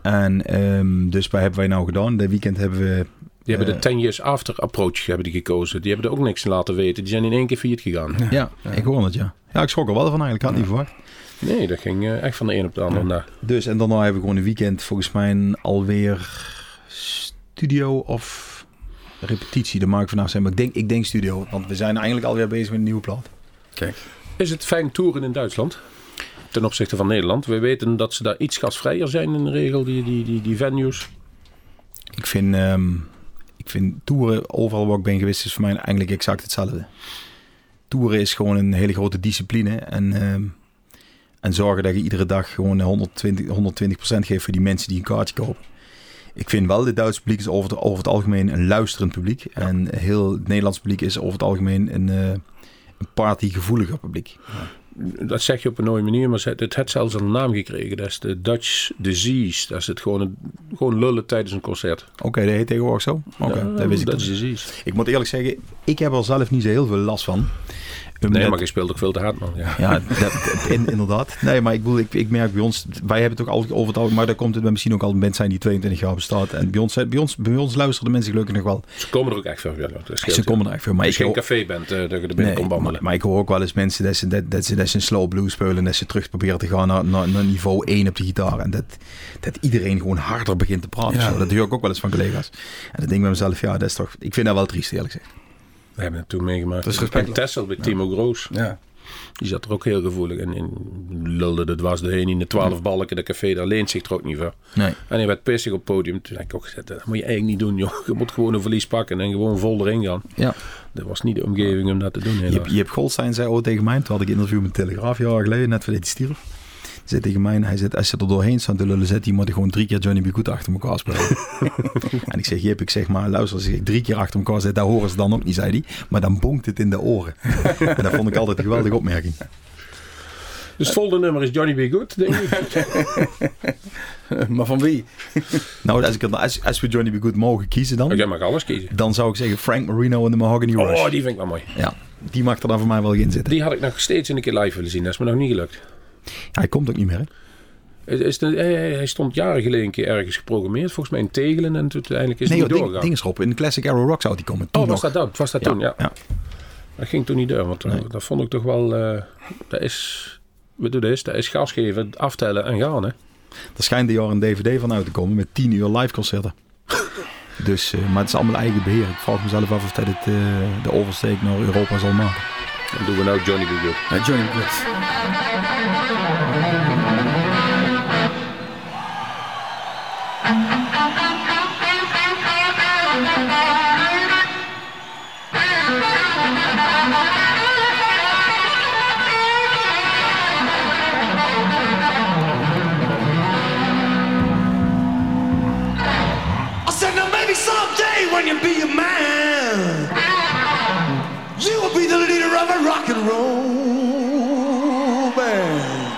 Speaker 3: En ehm, dus wat hebben wij nou gedaan? Dit weekend hebben we...
Speaker 2: Die hebben
Speaker 3: Eh.
Speaker 2: de 10 years after approach hebben die gekozen. Die hebben er ook niks laten weten. Die zijn in één keer failliet gegaan.
Speaker 3: Ja, ik hoor het, ja. Ja, ik schrok er wel van eigenlijk. Ik had het niet verwacht.
Speaker 2: Nee, dat ging eh, echt van de een op de andere dag.
Speaker 3: Dus, en daarna hebben we gewoon een weekend volgens mij alweer studio of repetitie. Dat maak ik vandaag zijn. Maar ik denk, ik denk studio. Want we zijn eigenlijk alweer bezig met een nieuwe plaat.
Speaker 4: Kijk.
Speaker 2: Is het fijn toeren in Duitsland? Ten opzichte van Nederland. We weten dat ze daar iets gasvrijer zijn in de regel, die, die, die, die venues.
Speaker 3: Ik vind, ehm, ik vind toeren, overal waar ik ben geweest, is voor mij eigenlijk exact hetzelfde. Toeren is gewoon een hele grote discipline. En, ehm, en zorgen dat je iedere dag gewoon 120, 120% geeft voor die mensen die een kaartje kopen. Ik vind wel, het Duitse publiek is over het, over het algemeen een luisterend publiek. En heel het Nederlands publiek is over het algemeen een, eh, een partygevoeliger publiek.
Speaker 2: Dat zeg je op een mooie manier, maar het heeft zelfs een naam gekregen. Dat is de Dutch Disease. Dat is het gewoon, een- gewoon lullen tijdens een concert.
Speaker 3: Oké, dat heet tegenwoordig zo? Oké,
Speaker 2: Ja,
Speaker 3: dat wist ik
Speaker 2: Dutch. Disease.
Speaker 3: Ik moet eerlijk zeggen, ik heb er zelf niet zo heel veel last van.
Speaker 2: Nee,
Speaker 3: dat-
Speaker 2: maar je speelt ook veel te hard, man. Ja.
Speaker 3: Ja, dat, dat- in- inderdaad. Nee, maar ik, bedoel, ik, ik merk bij ons, wij hebben het ook altijd over het algemeen, maar daar komt het bij misschien ook al een band zijn die 22 jaar bestaat. En bij ons, bij ons, bij ons luisteren de mensen gelukkig nog wel.
Speaker 2: Ze komen er ook echt veel. Ja, dat scheelt,
Speaker 3: Ze komen er echt veel. Maar ik
Speaker 2: geen café bent eh, dat je er binnen
Speaker 3: Nee,
Speaker 2: komt
Speaker 3: maar,
Speaker 2: wandelen.
Speaker 3: maar ik hoor ook wel eens mensen dat ze, dat, dat ze, dat ze een slow blues spelen en dat ze terug proberen te gaan naar, naar, naar niveau 1 op de gitaar. En dat, dat iedereen gewoon harder begint te praten.
Speaker 4: Ja.
Speaker 3: Zo. Dat hoor ik ook wel eens van collega's. En dan denk ik bij mezelf, ja, dat is toch, ik vind dat wel triest eerlijk gezegd.
Speaker 2: We hebben het toen meegemaakt.
Speaker 4: Dat is
Speaker 2: in
Speaker 4: respectloos.
Speaker 2: Texel bij Timo Groos.
Speaker 4: Ja.
Speaker 2: Die zat er ook heel gevoelig. En, en lulde de dwars doorheen in de twaalf balken. De café, daar leent zich er ook niet voor.
Speaker 3: Nee.
Speaker 2: En hij werd pissig op het podium. Toen heb ik ook gezegd, dat moet je eigenlijk niet doen, joh. Je moet gewoon een verlies pakken en gewoon vol erin gaan.
Speaker 3: Ja.
Speaker 2: Dat was niet de omgeving om dat te doen,
Speaker 3: Je,
Speaker 2: helaas.
Speaker 3: je hebt Goldstein zei ooit tegen mij, toen had ik een interview met Telegraaf jaren geleden, net voordat hij stierf. Zei tegen mij, hij zegt, als ze er doorheen staan te lullen, zet die moet gewoon drie keer Johnny B. Good achter elkaar spelen. en ik zeg, Jip, ik zeg maar, luister, als ik drie keer achter elkaar zet, daar horen ze dan ook niet, zei hij. Maar dan bonkt het in de oren. en dat vond ik altijd een geweldige opmerking.
Speaker 2: Dus het volgende nummer is Johnny B. Good, denk ik.
Speaker 4: Maar van wie?
Speaker 3: Nou, als, ik, als, als we Johnny B. Good mogen kiezen dan,
Speaker 2: Jij mag alles kiezen.
Speaker 3: dan zou ik zeggen Frank Marino en de Mahogany Rush.
Speaker 2: Oh, die vind ik wel mooi.
Speaker 3: Ja, die mag er dan voor mij wel in zitten.
Speaker 2: Die had ik nog steeds een keer live willen zien. Dat is me nog niet gelukt.
Speaker 3: Hij komt ook niet meer, hè?
Speaker 2: Is- de, hij, hij stond jaren geleden een keer ergens geprogrammeerd. Volgens mij in Tegelen. En toen uiteindelijk is
Speaker 3: Nee,
Speaker 2: niet doorgegaan.
Speaker 3: ding is erop. In de Classic Arrow Rock zou die komen. Toen
Speaker 2: oh, was
Speaker 3: nog.
Speaker 2: dat dat? Was dat toen? Ja.
Speaker 3: ja.
Speaker 2: Dat ging toen niet door. Want eh,
Speaker 3: Nee.
Speaker 2: dat vond ik toch wel... eh, dat is... Wat doe dit? Dat is gas geven, aftellen en gaan, hè?
Speaker 3: Er schijnt dit jaar een DVD van uit te komen met 10 uur live concerten. dus, eh, maar het is allemaal eigen beheer. Ik vraag mezelf af of dat het, eh, de oversteek naar Europa zal maken.
Speaker 2: Dan doen we nou Johnny B. Good.
Speaker 4: Ja, Johnny Good.
Speaker 6: You be a man, you will be the leader of a rock and roll band.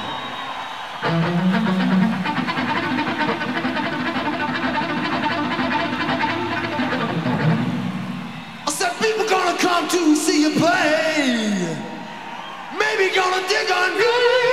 Speaker 6: I said, people gonna come to see you play. Maybe gonna dig on you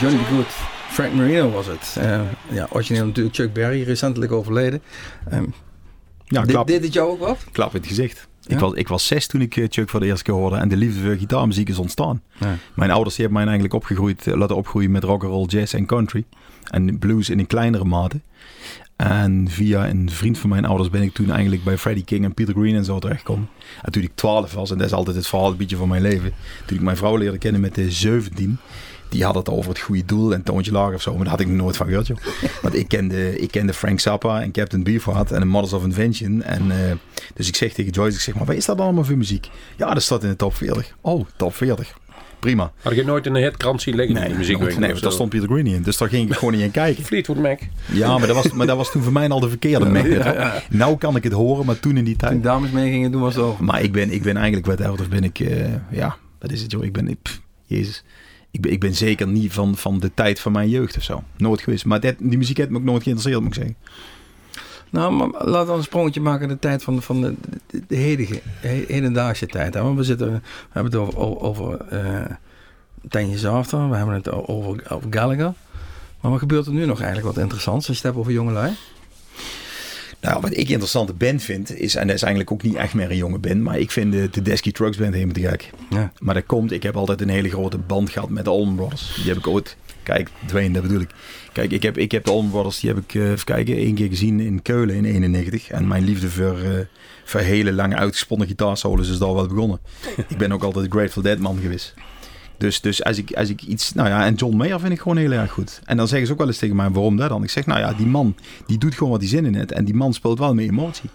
Speaker 4: Johnny. Good. Frank Marino was het. Eh, ja, origineel natuurlijk Chuck Berry, recentelijk overleden. Ehm,
Speaker 3: Ja,
Speaker 4: dit,
Speaker 3: klap,
Speaker 4: dit het jou ook wat?
Speaker 3: klap in het gezicht.
Speaker 4: Ja?
Speaker 3: Ik, was, ik was zes toen ik eh, Chuck voor de eerste keer hoorde en de liefde voor gitaarmuziek is ontstaan.
Speaker 4: Ja.
Speaker 3: Mijn ouders die hebben mij eigenlijk opgegroeid, eh, laten opgroeien met rock and roll, jazz en country. En blues in een kleinere mate. En via een vriend van mijn ouders ben ik toen eigenlijk bij Freddie King en Peter Green en zo terechtgekomen. En toen ik 12 was, en dat is altijd het verhaal een beetje van mijn leven. Toen ik mijn vrouw leerde kennen met de 17, die had het over het goede doel en toontje lager of zo. Maar daar had ik nooit van gehoord, joh. Want ik kende, ik kende Frank Zappa en Captain Beefheart en de Mothers of Invention. En, eh, dus ik zeg tegen Joyce, ik zeg maar, wat is dat allemaal voor muziek? Ja, dat staat in de top 40. Oh, top 40. Prima.
Speaker 2: Had je nooit in een hitkrant zien liggen?
Speaker 3: Nee,
Speaker 2: muziekwinkel
Speaker 3: nee daar stond Peter Green in. Dus daar ging ik gewoon niet in kijken.
Speaker 2: Fleetwood Mac.
Speaker 3: Ja, maar dat was, maar dat was toen voor mij al de verkeerde Mac. Nou kan ik het horen, maar toen in die
Speaker 4: Toen
Speaker 3: tijd.
Speaker 4: dames mee gingen doen was het over.
Speaker 3: Maar ik ben, ik ben eigenlijk wat ouder ben ik, eh, ja, wat is het joh. Ik ben, pff, jezus. Ik ben, ik ben zeker niet van, van de tijd van mijn jeugd of zo. Nooit geweest. Maar dat, die muziek heeft me ook nooit geïnteresseerd, moet ik zeggen.
Speaker 4: Nou, maar laten we een sprongetje maken in de tijd van de, van de, de, hedige, he- hedendaagse tijd. Hè? We, zitten, we hebben het over, over, Years After, we hebben het over, over Gallagher. Maar wat gebeurt er nu nog eigenlijk wat interessants als je het hebt over jongelui?
Speaker 3: Nou, wat ik interessante band vind, is, en dat is eigenlijk ook niet echt meer een jonge band, maar ik vind de Tedeschi Trucks Band helemaal te gek.
Speaker 4: Ja.
Speaker 3: Maar dat komt, ik heb altijd een hele grote band gehad met de Allman Brothers. Die heb ik ooit, kijk, Dwayne, dat bedoel ik. Kijk, ik heb, ik heb de Allman Brothers, die heb ik, eh, even kijken, één keer gezien in Keulen in 91. En mijn liefde voor, eh, voor hele lange uitgesponnen gitaarsolos is daar wel begonnen. ik ben ook altijd Grateful Dead man geweest. Dus, dus als, ik, als ik iets... Nou ja, en John Mayer vind ik gewoon heel erg goed. En dan zeggen ze ook wel eens tegen mij, waarom dat dan? Ik zeg, nou ja, die man, die doet gewoon wat hij zin in heeft. En die man speelt wel met emotie.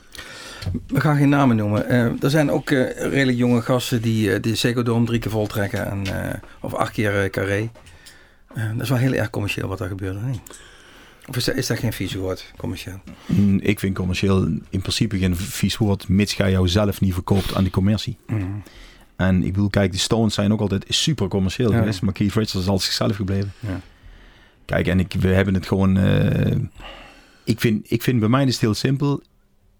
Speaker 4: We gaan geen namen noemen. Eh, er zijn ook eh, redelijk jonge gasten die eh, de Ziggo Dome drie keer voltrekken. En, of acht keer carré. Dat is wel heel erg commercieel wat daar gebeurt. Of is dat, is dat geen vies woord, commercieel?
Speaker 3: Mm, Ik vind commercieel in principe geen vies woord, mits jij jou zelf niet verkoopt aan die commercie. En ik bedoel, kijk, de Stones zijn ook altijd super commercieel
Speaker 4: Ja.
Speaker 3: geweest, maar Keith Richards is altijd zichzelf gebleven.
Speaker 4: Ja.
Speaker 3: Kijk, en ik, we hebben het gewoon... eh, ik, vind, ik vind bij mij is het heel simpel.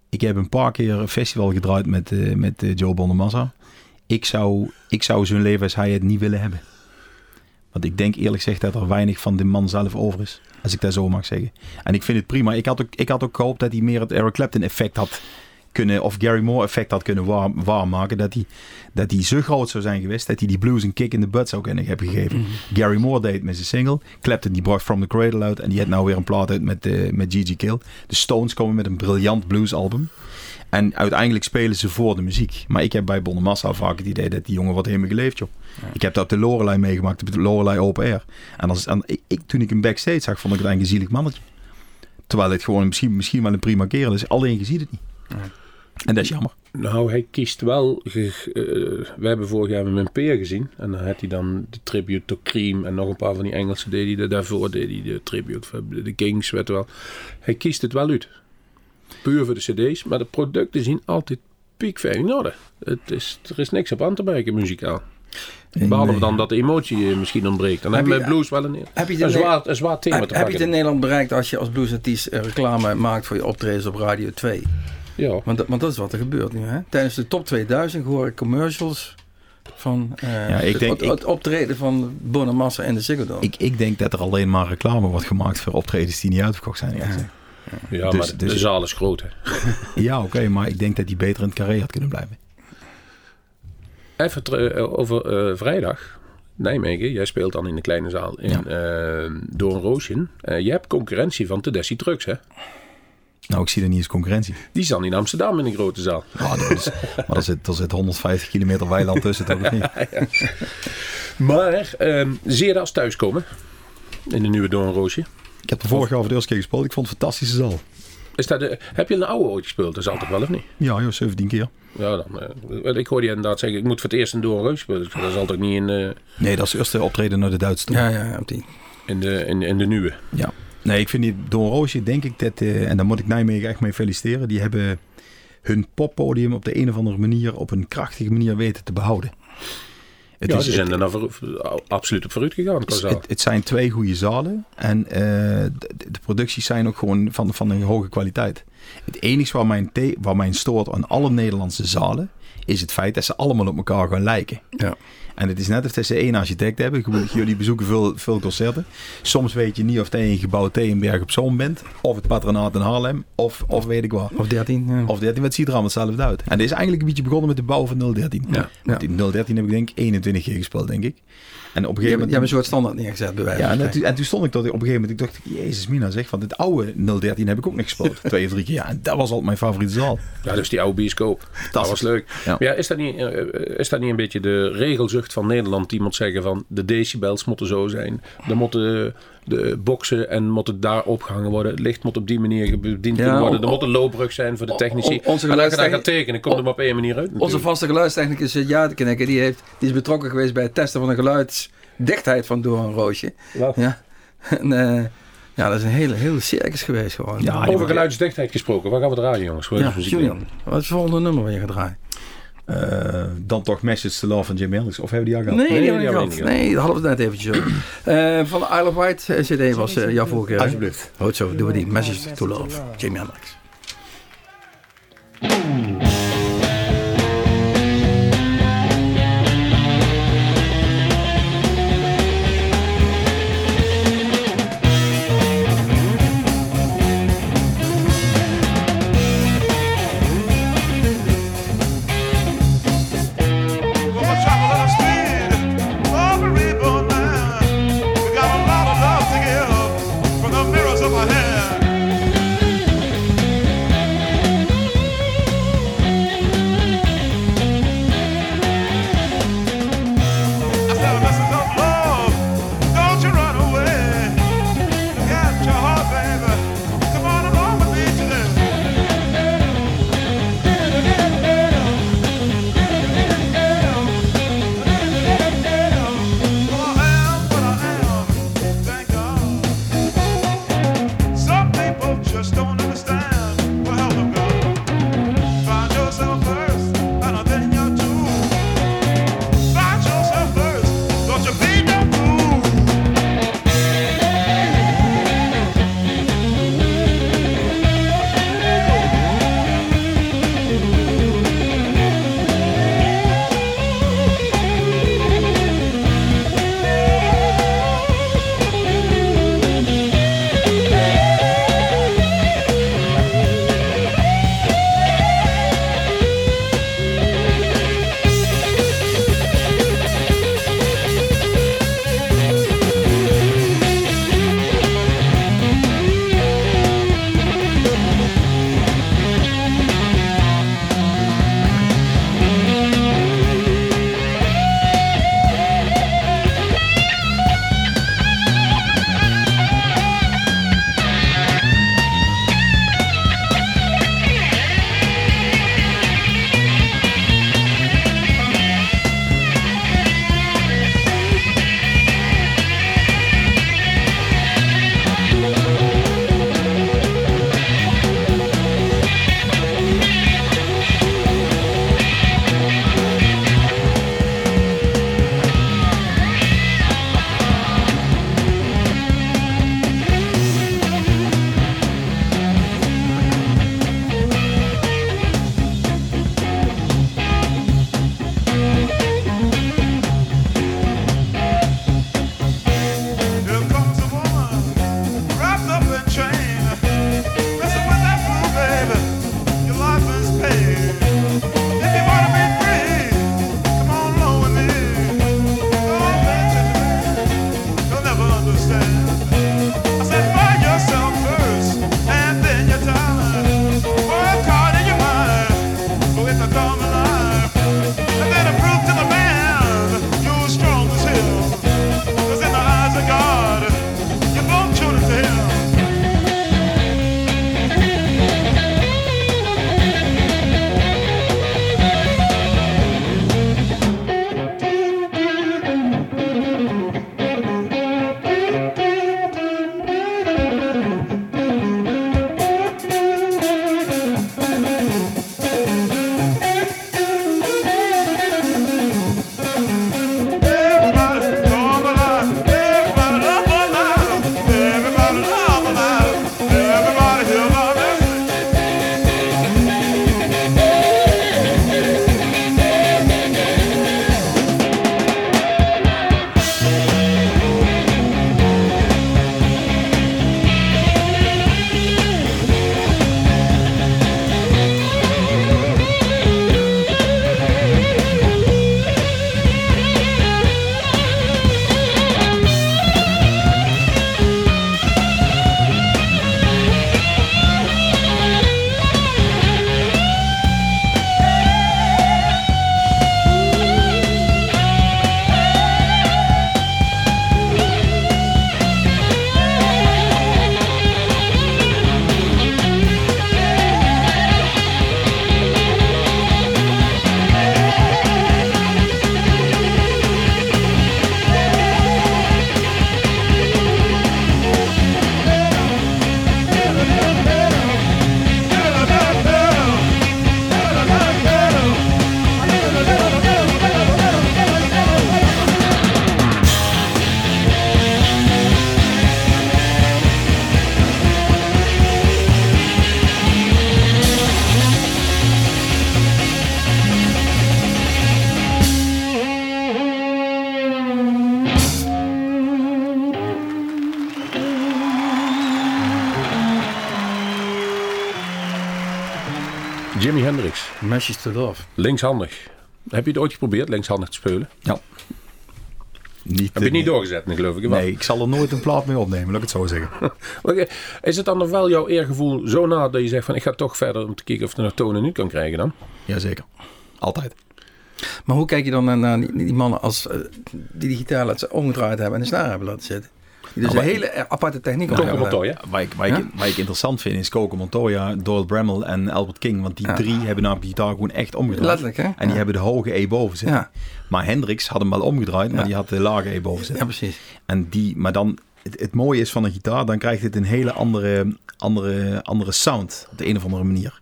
Speaker 3: Ik heb een paar keer een festival gedraaid met, eh, met eh, Joe Bonamassa. Ik zou, ik zou zo'n leven als hij het niet willen hebben. Want ik denk eerlijk gezegd dat er weinig van de man zelf over is. Als ik dat zo mag zeggen. En ik vind het prima. Ik had ook, ik had ook gehoopt dat hij meer het Eric Clapton effect had kunnen... Of Gary Moore effect had kunnen waar, waarmaken. Dat hij, dat zo groot zou zijn geweest. Dat hij die blues een kick in de butt zou kunnen hebben gegeven. Gary Moore deed het met zijn single. Clapton die bracht From the Cradle uit. En die heeft nou weer een plaat uit met, eh met Gigi Kill. De Stones komen met een briljant bluesalbum. En uiteindelijk spelen ze voor de muziek. Maar ik heb bij Bonnemassa vaak het idee dat die jongen wat helemaal geleefd, joh. Ik heb dat op de Lorelei meegemaakt, op de Lorelei Open Air. En, als, en ik, toen ik hem backstage zag, vond ik het eigenlijk een zielig mannetje. Terwijl het gewoon misschien, misschien wel een prima kerel is. Alleen je ziet het niet. En dat is jammer.
Speaker 2: Nou, hij kiest wel. ge- eh, we hebben vorig jaar met peer gezien. En dan had hij dan de tribute to Cream. En nog een paar van die Engelse deed hij. Daarvoor deed hij de tribute voor de Kings, weet wel. Hij kiest het wel uit. Puur voor de cd's. Maar de producten zien altijd piekfijn in orde. Het is, er is niks op aan te merken muzikaal. Behalve dan dat de emotie eh, misschien ontbreekt. Dan
Speaker 4: Heb
Speaker 2: hebben we blues wel een,
Speaker 4: Heb je,
Speaker 2: een, zwaar, een zwaar thema
Speaker 4: heb,
Speaker 2: te
Speaker 4: heb je het in
Speaker 2: pakken.
Speaker 4: Nederland bereikt als je als bluesartiest eh, reclame maakt voor je optredens op Radio 2?
Speaker 2: Ja.
Speaker 4: Want, dat- want dat is wat er gebeurt nu. Hè? Tijdens de top 2000 hoor ik commercials van eh,
Speaker 3: Ja, ik
Speaker 4: het,
Speaker 3: denk-
Speaker 4: het, optreden van Bonamassa en de Ziggo Dome.
Speaker 3: Ik, ik denk dat er alleen maar reclame wordt gemaakt voor optredens die niet uitverkocht zijn. gezegd.
Speaker 2: ja,
Speaker 3: Dus-
Speaker 2: maar de-
Speaker 3: dus-
Speaker 2: de zaal is groot. Hè.
Speaker 3: Ja, oké, maar ik denk dat hij beter in het carré had kunnen blijven.
Speaker 2: Even eh, over eh, vrijdag. Nijmegen, jij speelt dan in de kleine zaal in
Speaker 3: Ja.
Speaker 2: Doornroosje. Eh je hebt concurrentie van Tedeschi Trucks, hè?
Speaker 3: Nou, ik zie er niet eens concurrentie.
Speaker 2: Die staan in Amsterdam in een grote zaal.
Speaker 3: Ja, dat is, maar er zit, er zit 150 kilometer weiland tussen, toch? niet?
Speaker 2: Maar ehm je dat als thuiskomen? In de nieuwe Doornroosje.
Speaker 3: Ik heb er vorig jaar voor de eerste keer gespeeld. Ik vond het een fantastische zaal.
Speaker 2: Is dat de, heb je een oude ooit gespeeld? Dat is altijd wel, of niet?
Speaker 3: Ja, joh, 17 keer.
Speaker 2: Ja, dan, eh, ik hoorde je inderdaad zeggen, ik moet voor het eerst een Doornroosje spelen. Dus Dat is altijd niet in, eh,
Speaker 3: Nee, dat is het eerste optreden naar de Duitse
Speaker 4: ja, ja, op die.
Speaker 2: in, de, in, in de nieuwe.
Speaker 3: Ja. Nee, ik vind die Don Roosje, denk ik dat, eh, en daar moet ik Nijmegen echt mee feliciteren. Die hebben hun poppodium op de een of andere manier op een krachtige manier weten te behouden. Het,
Speaker 2: ja,
Speaker 3: is,
Speaker 2: ze zijn er nou absoluut op vooruit gegaan. qua zaal.
Speaker 3: het, het zijn twee goede zalen en eh, de, de producties zijn ook gewoon van, van een hoge kwaliteit. Het enige waar mij, te- waar mij stoort aan alle Nederlandse zalen... is het feit dat ze allemaal op elkaar gaan lijken.
Speaker 4: Ja.
Speaker 3: En het is net of ze één architect hebben. Jullie bezoeken veel, veel concerten. Soms weet je niet of het een gebouw Teenberg op Zoom bent... of het patronaat in Haarlem, of, of weet ik wat.
Speaker 4: Of 13. Ja.
Speaker 3: Of 13, maar het ziet er allemaal hetzelfde uit. En dit is eigenlijk een beetje begonnen met de bouw van 013.
Speaker 4: Ja,
Speaker 3: Want
Speaker 4: ja.
Speaker 3: in 013 heb ik denk ik 21 keer gespeeld, denk ik. En op een gegeven
Speaker 4: hebt, je hebt
Speaker 3: moment...
Speaker 4: een soort standaard neergezet, bij wijze
Speaker 3: Ja, en, toen, en toen stond ik tot op een gegeven moment, ik dacht, jezus mina zeg, van dit oude 013 heb ik ook nog gespeeld. twee of drie keer. Ja, en dat was altijd mijn favoriete zaal.
Speaker 2: Ja, dus die oude bioscoop. Dat was leuk.
Speaker 3: Ja.
Speaker 2: Maar Ja, is, dat niet, eh, is dat niet een beetje de regelzucht van Nederland? Die moet zeggen van de decibels moeten zo zijn. Er moeten de boksen en moeten daar opgehangen worden. Het licht moet op die manier bediend
Speaker 4: Ja,
Speaker 2: worden. Er moet een loopbrug zijn voor de technici.
Speaker 4: onze
Speaker 2: en als je daar gaat tekenen, komt er op één manier uit.
Speaker 4: Onze vaste geluidstechnicus zit ja te knikken. Die, heeft, die is betrokken geweest bij het testen van de geluidsdichtheid van Doornroosje.
Speaker 2: Wat?
Speaker 4: Ja. En, eh, ja, dat is een hele, hele circus geweest gewoon.
Speaker 3: Ja,
Speaker 2: Over geluidsdichtheid gesproken. Waar gaan we draaien, jongens? Voor
Speaker 4: Ja? Julian, wat is het volgende nummer waar je gaat draaien?
Speaker 3: Eh, dan toch Message to Love van Jim Hendrix. Of hebben die al gehad?
Speaker 4: Nee,
Speaker 2: Nee,
Speaker 4: die
Speaker 2: die
Speaker 4: hebben we Nee, dat hadden we het net eventjes over. Eh, van de Isle of Wight eh, CD was eh, jouw voorkeur. hè?
Speaker 3: Alsjeblieft.
Speaker 4: Goed zo, doen we die. Message to Love, Jamie Hendrix.
Speaker 2: Jimi Hendrix,
Speaker 4: Meshes to Love.
Speaker 2: linkshandig. Heb je het ooit geprobeerd, linkshandig te spelen?
Speaker 3: Ja. Niet,
Speaker 2: Heb je het niet
Speaker 3: eh,
Speaker 2: doorgezet, nee, geloof ik.
Speaker 3: Nee, ik zal er nooit een plaat mee opnemen, laat ik het zo zeggen.
Speaker 2: Oké, Is het dan nog wel jouw eergevoel zo na dat je zegt van ik ga toch verder om te kijken of je nog tonen nu kan krijgen dan?
Speaker 3: Jazeker. Altijd.
Speaker 4: Maar hoe kijk je dan naar, naar die, die mannen als, eh, die die gitaar laten omgedraaid hebben en de snaar hebben laten zitten? Dus
Speaker 3: Nou,
Speaker 4: een hele aparte techniek
Speaker 2: motor, ja?
Speaker 3: Waar ik, waar, ik, waar ik interessant vind is Coco Montoya, Doyle Bramall en Albert King. Want die
Speaker 4: Ja.
Speaker 3: drie hebben namelijk die gitaar gewoon echt omgedraaid.
Speaker 4: Letterlijk, hè?
Speaker 3: En die
Speaker 4: Ja.
Speaker 3: hebben de hoge E boven zitten.
Speaker 4: Ja.
Speaker 3: Maar Hendrix had hem wel omgedraaid, maar
Speaker 4: Ja.
Speaker 3: die had de lage E boven
Speaker 4: Ja,
Speaker 3: zitten.
Speaker 4: precies.
Speaker 3: En die, maar dan, het, het mooie is van een gitaar, dan krijgt het een hele andere, andere, andere sound op de een of andere manier.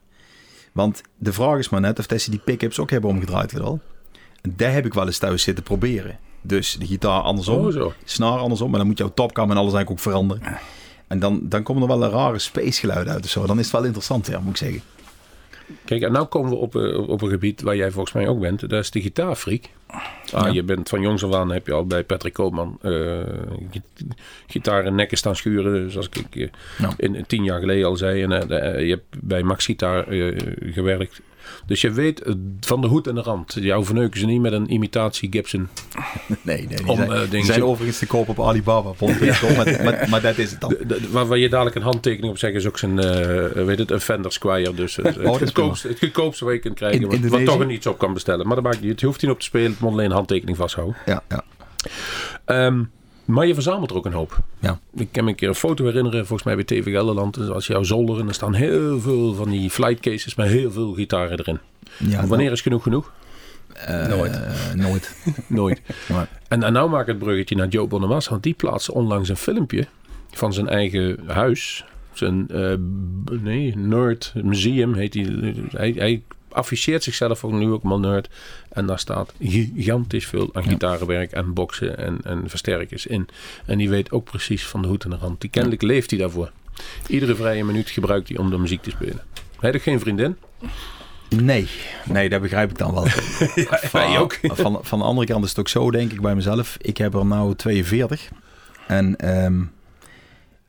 Speaker 3: Want de vraag is maar net of ze die pick-ups ook hebben omgedraaid wel. En daar heb ik wel eens thuis zitten proberen. Dus de gitaar andersom,
Speaker 2: Oh,
Speaker 3: snaar andersom, maar dan moet jouw topcam en alles eigenlijk ook veranderen. En dan, dan komen er wel een rare space geluid uit of zo. Dan is het wel interessant, ja, moet ik zeggen.
Speaker 2: Kijk, en nou komen we op, eh, op een gebied waar jij volgens mij ook bent. Dat is de gitaarfreak. Ah,
Speaker 3: Ja.
Speaker 2: Je bent van jongs af aan heb je al bij Patrick Koopman eh gi- gitaar en nekken staan schuren. Zoals ik eh,
Speaker 3: Ja.
Speaker 2: in, tien jaar geleden al zei. En je hebt bij Max Gitaar gewerkt. Dus je weet eh, van de hoed en de rand. Jou verneuken ze niet met een imitatie Gibson.
Speaker 3: Nee, nee die,
Speaker 2: Om,
Speaker 3: zijn,
Speaker 2: eh,
Speaker 3: die
Speaker 2: dingetje-
Speaker 3: zijn overigens te koop op Alibaba. Ja. maar, maar, maar dat is het dan.
Speaker 2: Waar, waar je dadelijk een handtekening op zegt is ook zijn, eh, weet het, een Fender Squire. Dus het,
Speaker 3: is
Speaker 2: goedkoopste, het goedkoopste je kunt krijgen.
Speaker 3: In
Speaker 2: wat, toch een iets op kan bestellen. Maar dat maakt niet. Je hoeft niet op te spelen. Het moet alleen een handtekening vasthouden.
Speaker 3: Ja, ja.
Speaker 2: Ehm, maar je verzamelt er ook een hoop.
Speaker 3: Ja.
Speaker 2: Ik kan me een keer een foto herinneren, volgens mij bij TV Gelderland. Dus als jouw zolder en er staan heel veel van die flight cases met heel veel gitaren erin.
Speaker 3: ja
Speaker 2: Wanneer is genoeg genoeg?
Speaker 3: nooit. nooit.
Speaker 2: Nooit.
Speaker 3: Maar-
Speaker 2: En, en nou maak ik het bruggetje naar Joe Bonamassa, want die plaatste onlangs een filmpje van zijn eigen huis. Zijn, eh, nee, Nerd Museum heet hij. Hij, hij afficheert zichzelf ook nu ook maar Nerd. En daar staat gigantisch veel aan gitarenwerk en boksen en, en versterkers in. En die weet ook precies van de hoed en de rand. Die kennelijk leeft hij daarvoor. Iedere vrije minuut gebruikt hij om de muziek te spelen. Hij heeft geen vriendin.
Speaker 3: Nee, nee, dat begrijp ik dan wel.
Speaker 2: wij ook.
Speaker 3: Van, van de andere kant is het ook zo, denk ik bij mezelf. Ik heb er nou 42. En ehm,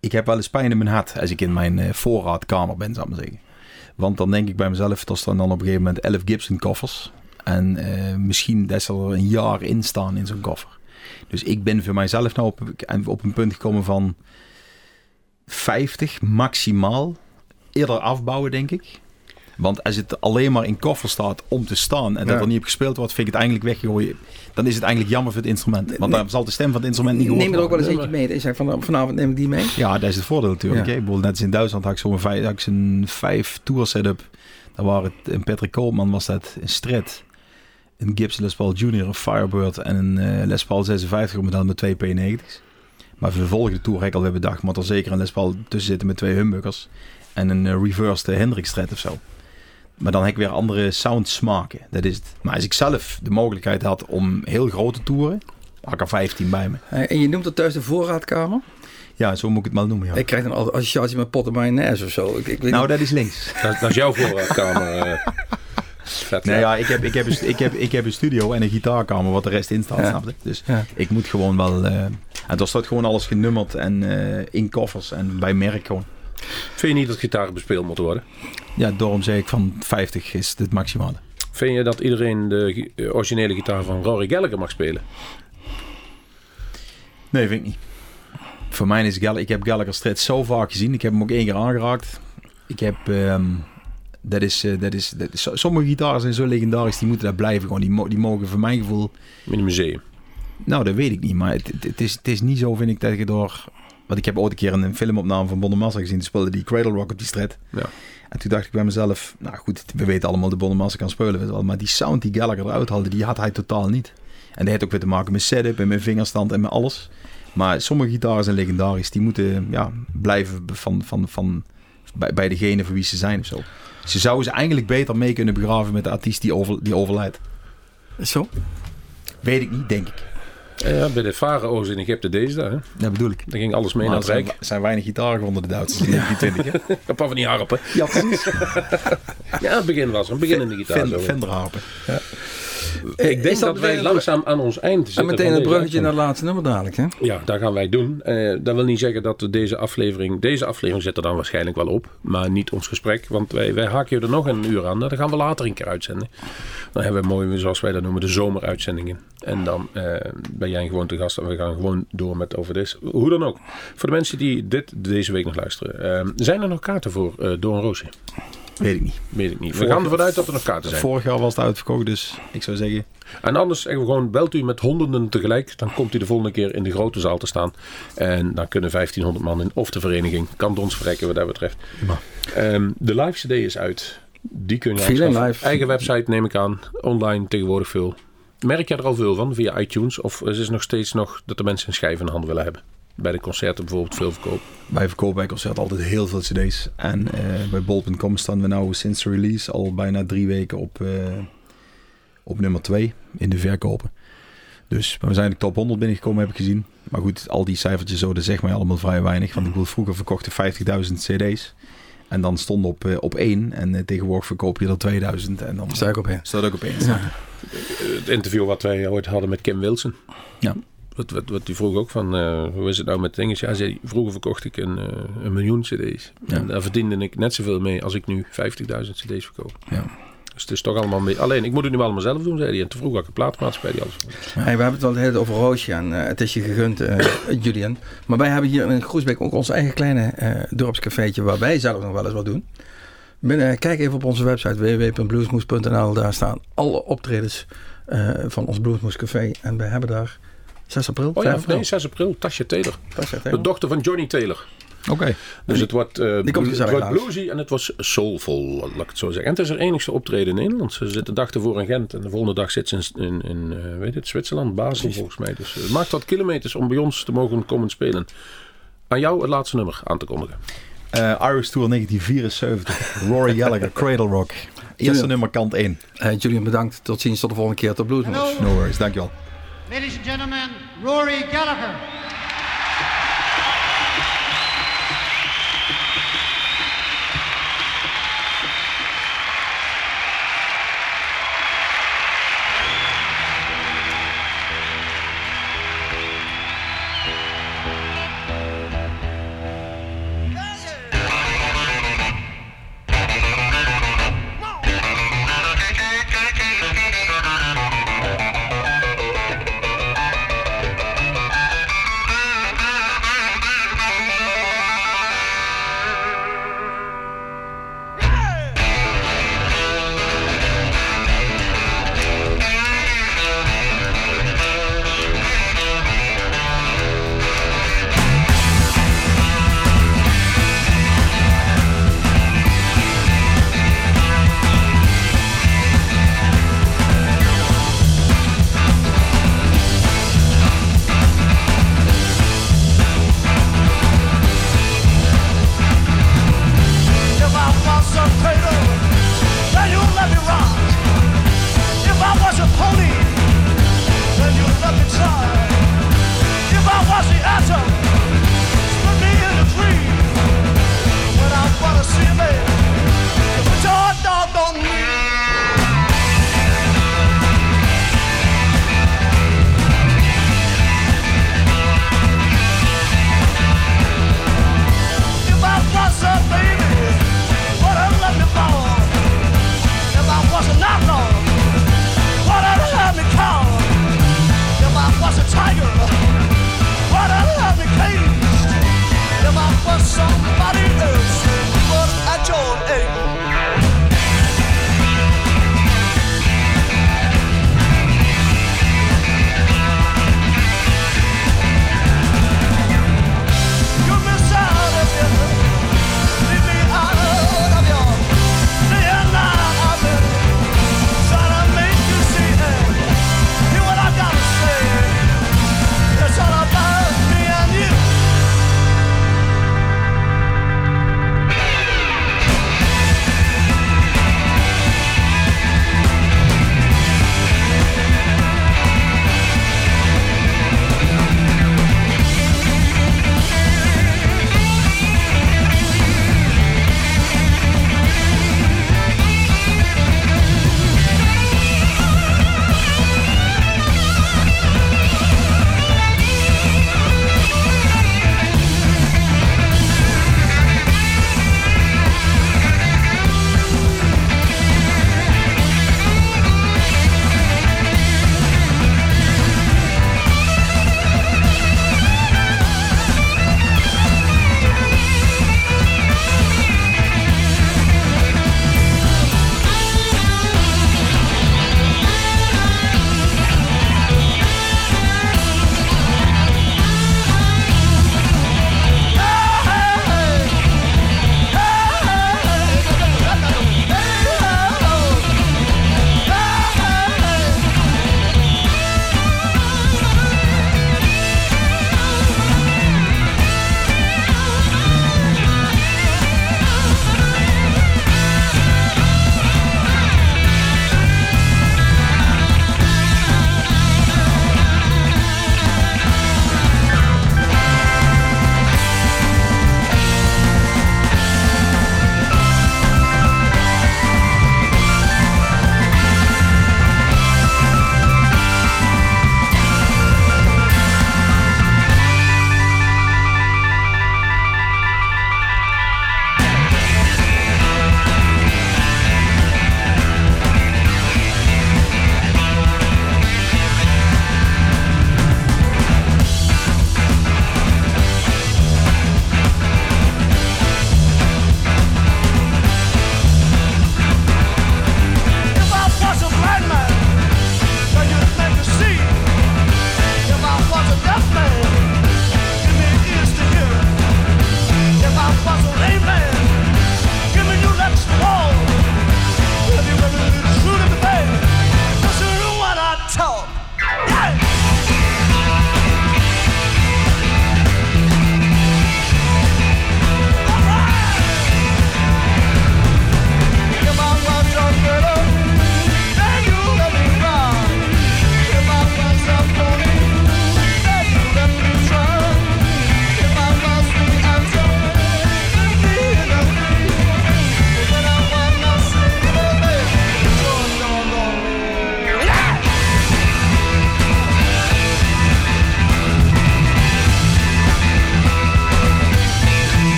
Speaker 3: ik heb wel eens pijn in mijn hart als ik in mijn eh, voorraadkamer ben, zou ik maar zeggen. Want dan denk ik bij mezelf, dat staan dan op een gegeven moment 11 Gibson koffers. En eh, misschien dat ze er een jaar in staan in zo'n koffer. Dus ik ben voor mijzelf nou op, op een punt gekomen van 50 maximaal. Eerder afbouwen, denk ik. Want als het alleen maar in koffer staat om te staan en dat
Speaker 4: Ja.
Speaker 3: er niet op gespeeld wordt, vind ik het eigenlijk weggooien. Dan is het eigenlijk jammer voor het instrument. Want dan zal de stem van het instrument niet gehoord
Speaker 4: Neem er ook wel eens eentje mee. Ik zeg van, vanavond neem ik die mee.
Speaker 3: Ja, dat is het voordeel natuurlijk. Ik bedoel, net als in Duitsland had ik zo'n vijf, tour setup. Daar waren het, een Patrick Koopman was dat, een Strat, een Gibson Les Paul Junior, een Firebird en een eh, Les Paul 56 model met twee P90's. Maar voor de volgende tour heb ik alweer bedacht, moet er zeker een Les Paul tussen zitten met twee humbuckers en een eh, reversed Hendrix Strat of zo. Maar dan heb ik weer andere sound smaken. Dat is het. Maar als ik zelf de mogelijkheid had om heel grote toeren, had ik er 15 bij me.
Speaker 4: Eh, En je noemt het thuis de voorraadkamer.
Speaker 3: Ja, zo moet ik het maar noemen. Ja.
Speaker 4: Ik krijg dan associatie met pot en mayonaise of zo. Ik, ik weet
Speaker 3: nou,
Speaker 4: niet.
Speaker 3: dat is links.
Speaker 2: Dat, dat is jouw voorraadkamer. eh. Vet,
Speaker 3: Nee,
Speaker 2: hè?
Speaker 3: ja, ik heb, ik, heb een, ik, heb, ik heb een studio en een gitaarkamer wat de rest in staat,
Speaker 4: Ja.
Speaker 3: snap je? Dus
Speaker 4: Ja.
Speaker 3: ik moet gewoon wel... eh en er staat gewoon alles genummerd en eh, in koffers en bij merk gewoon.
Speaker 2: Vind je niet dat gitaren bespeeld moeten worden?
Speaker 3: Ja, daarom zeg ik van 50 is het maximale.
Speaker 2: Vind je dat iedereen de eh, originele gitaar van Rory Gallagher mag spelen?
Speaker 3: Nee, vind ik niet. Voor mij is Gallagher... Ik heb Gallagher Strait zo vaak gezien. Ik heb hem ook één keer aangeraakt. Ik heb... ehm, dat is, eh, dat is, dat is... Sommige gitaren zijn zo legendarisch, die moeten daar blijven gewoon. Die, die mogen voor mijn gevoel...
Speaker 2: In een museum.
Speaker 3: Nou, dat weet ik niet. Maar het is, het is niet zo, vind ik, dat je door... Want ik heb ooit een keer een filmopname van Bonnemassa gezien. Die speelde die Cradle Rock op die stret.
Speaker 2: Ja.
Speaker 3: En toen dacht ik bij mezelf... Nou goed, we weten allemaal dat Bonnemassa kan spelen. weet je wel, Maar die sound die Gallagher eruit haalde, die had hij totaal niet. En dat heeft ook weer te maken met setup en met vingerstand en met alles. Maar sommige gitaren zijn legendarisch. Die moeten ja, blijven van, van, van, bij, bij degene voor wie ze zijn of zo. Ze zouden ze eigenlijk beter mee kunnen begraven met de artiest die, over, die overlijdt.
Speaker 4: Zo?
Speaker 3: Weet ik niet, denk ik.
Speaker 2: Ja, bij de farao's in Egypte deze daar. Hè?
Speaker 3: Dat bedoel ik.
Speaker 2: Daar ging alles mee
Speaker 3: Maar
Speaker 2: naar
Speaker 3: er
Speaker 2: het
Speaker 3: zijn,
Speaker 2: Rijk.
Speaker 3: zijn weinig gitaren gevonden, de Duitsers in 1920. hè?
Speaker 2: Een paar van die harpen.
Speaker 3: Ja, precies.
Speaker 2: Ja, het begin was er. Een beginnende gitaar.
Speaker 3: Fender,
Speaker 2: zo.
Speaker 3: Fender harpen.
Speaker 4: Eh,
Speaker 2: ik denk
Speaker 4: is
Speaker 2: dat,
Speaker 4: dat
Speaker 2: wij langzaam aan ons eind zitten.
Speaker 4: En meteen
Speaker 2: deze
Speaker 4: bruggetje naar het laatste nummer dadelijk, hè?
Speaker 2: Ja, dat gaan wij doen. Eh, dat wil niet zeggen dat we deze aflevering... Deze aflevering zit er dan waarschijnlijk wel op. Maar niet ons gesprek. Want wij, wij haken je er nog een uur aan. Nou, Dat gaan we later een keer uitzenden. Dan hebben we mooi, zoals wij dat noemen, de zomeruitzendingen. En dan eh, ben jij gewoon te gast. En we gaan gewoon door met over dit. Hoe dan ook. Voor de mensen die dit deze week nog luisteren. eh, zijn er nog kaarten voor eh Door een Roosje?
Speaker 3: Weet ik niet.
Speaker 2: Weet ik niet. We
Speaker 3: Vorig-
Speaker 2: gaan ervan uit dat er nog kaarten zijn.
Speaker 3: Vorig jaar was het uitverkocht, dus ik zou zeggen...
Speaker 2: En anders zeggen we gewoon, belt u met honderden tegelijk. Dan komt u de volgende keer in de grote zaal te staan. En dan kunnen 1500 man in. Of de vereniging. Kan ons verrekken wat dat betreft. Ehm, de live cd is uit. Die kun je aanschaffen.
Speaker 4: Live.
Speaker 2: Eigen website neem ik aan. Online tegenwoordig veel. Merk jij er al veel van via iTunes? Of is het nog steeds nog dat de mensen een schijf in de hand willen hebben? Bij de concerten bijvoorbeeld veel verkoop.
Speaker 3: Wij verkopen bij concert altijd heel veel cd's. En eh, bij bol.com staan we nou sinds de release al bijna drie weken op, eh, op nummer 2 in de verkopen. Dus we zijn de top 100 binnengekomen, heb ik gezien. Maar goed, al die cijfertjes zo, dat zegt mij allemaal vrij weinig. Want ik bedoel, vroeger verkochten 50.000 cd's. En dan stond op, eh, op 1. En tegenwoordig verkoop je er 2000. En dan
Speaker 4: Sta ik op
Speaker 3: staat ook op 1.
Speaker 2: Eh, Het interview wat wij ooit hadden met Kim Wilson.
Speaker 3: Ja.
Speaker 2: Wat, wat, wat die vroeg ook van, eh, hoe is het nou met dingen? Ja, zei, vroeger verkocht ik een, eh, een miljoen cd's.
Speaker 3: Ja.
Speaker 2: En daar verdiende ik net zoveel mee als ik nu 50.000 cd's verkoop.
Speaker 3: Ja.
Speaker 2: Dus het is toch allemaal mee. Alleen, ik moet het nu allemaal zelf doen, zei hij. En te vroeg had ik een plaatmaatschappij die alles.
Speaker 4: Hey, we hebben het al tijd over Roosje en eh, het is je gegund, Julian. Maar wij hebben hier in Groesbeek ook ons eigen kleine eh dorpscafeetje waar wij zelf nog wel eens wat doen. Binnen, kijk even op onze website www.bluesmoes.nl. Daar staan alle optredens van ons Bluesmoes Café. En we hebben daar 6 april,
Speaker 2: Oh
Speaker 4: 5
Speaker 2: ja,
Speaker 4: april.
Speaker 2: nee, 6 april, Tasje Taylor.
Speaker 4: Dat zegt hij
Speaker 2: De dochter van Johnny Taylor.
Speaker 3: Oké.
Speaker 2: Dus het wordt, eh,
Speaker 4: die komt
Speaker 2: blu- het wordt bluesy en het was soulful, laat ik het zo zeggen. En het is haar enigste optreden in Nederland. Ze zit de dag ervoor in Gent en de volgende dag zit ze in, in, in eh, weet het, Zwitserland, Basel volgens mij. Dus het maakt wat kilometers om bij ons te mogen komen spelen. Aan jou het laatste nummer aan te kondigen.
Speaker 3: Eh, Irish Tour 1974. Rory Gallagher, Cradle Rock. Eerste nummer kant 1.
Speaker 4: Eh, Julian, bedankt. Tot ziens tot de volgende keer tot Bluesmoes.
Speaker 3: No worries, dankjewel.
Speaker 7: Ladies and gentlemen, Rory Gallagher.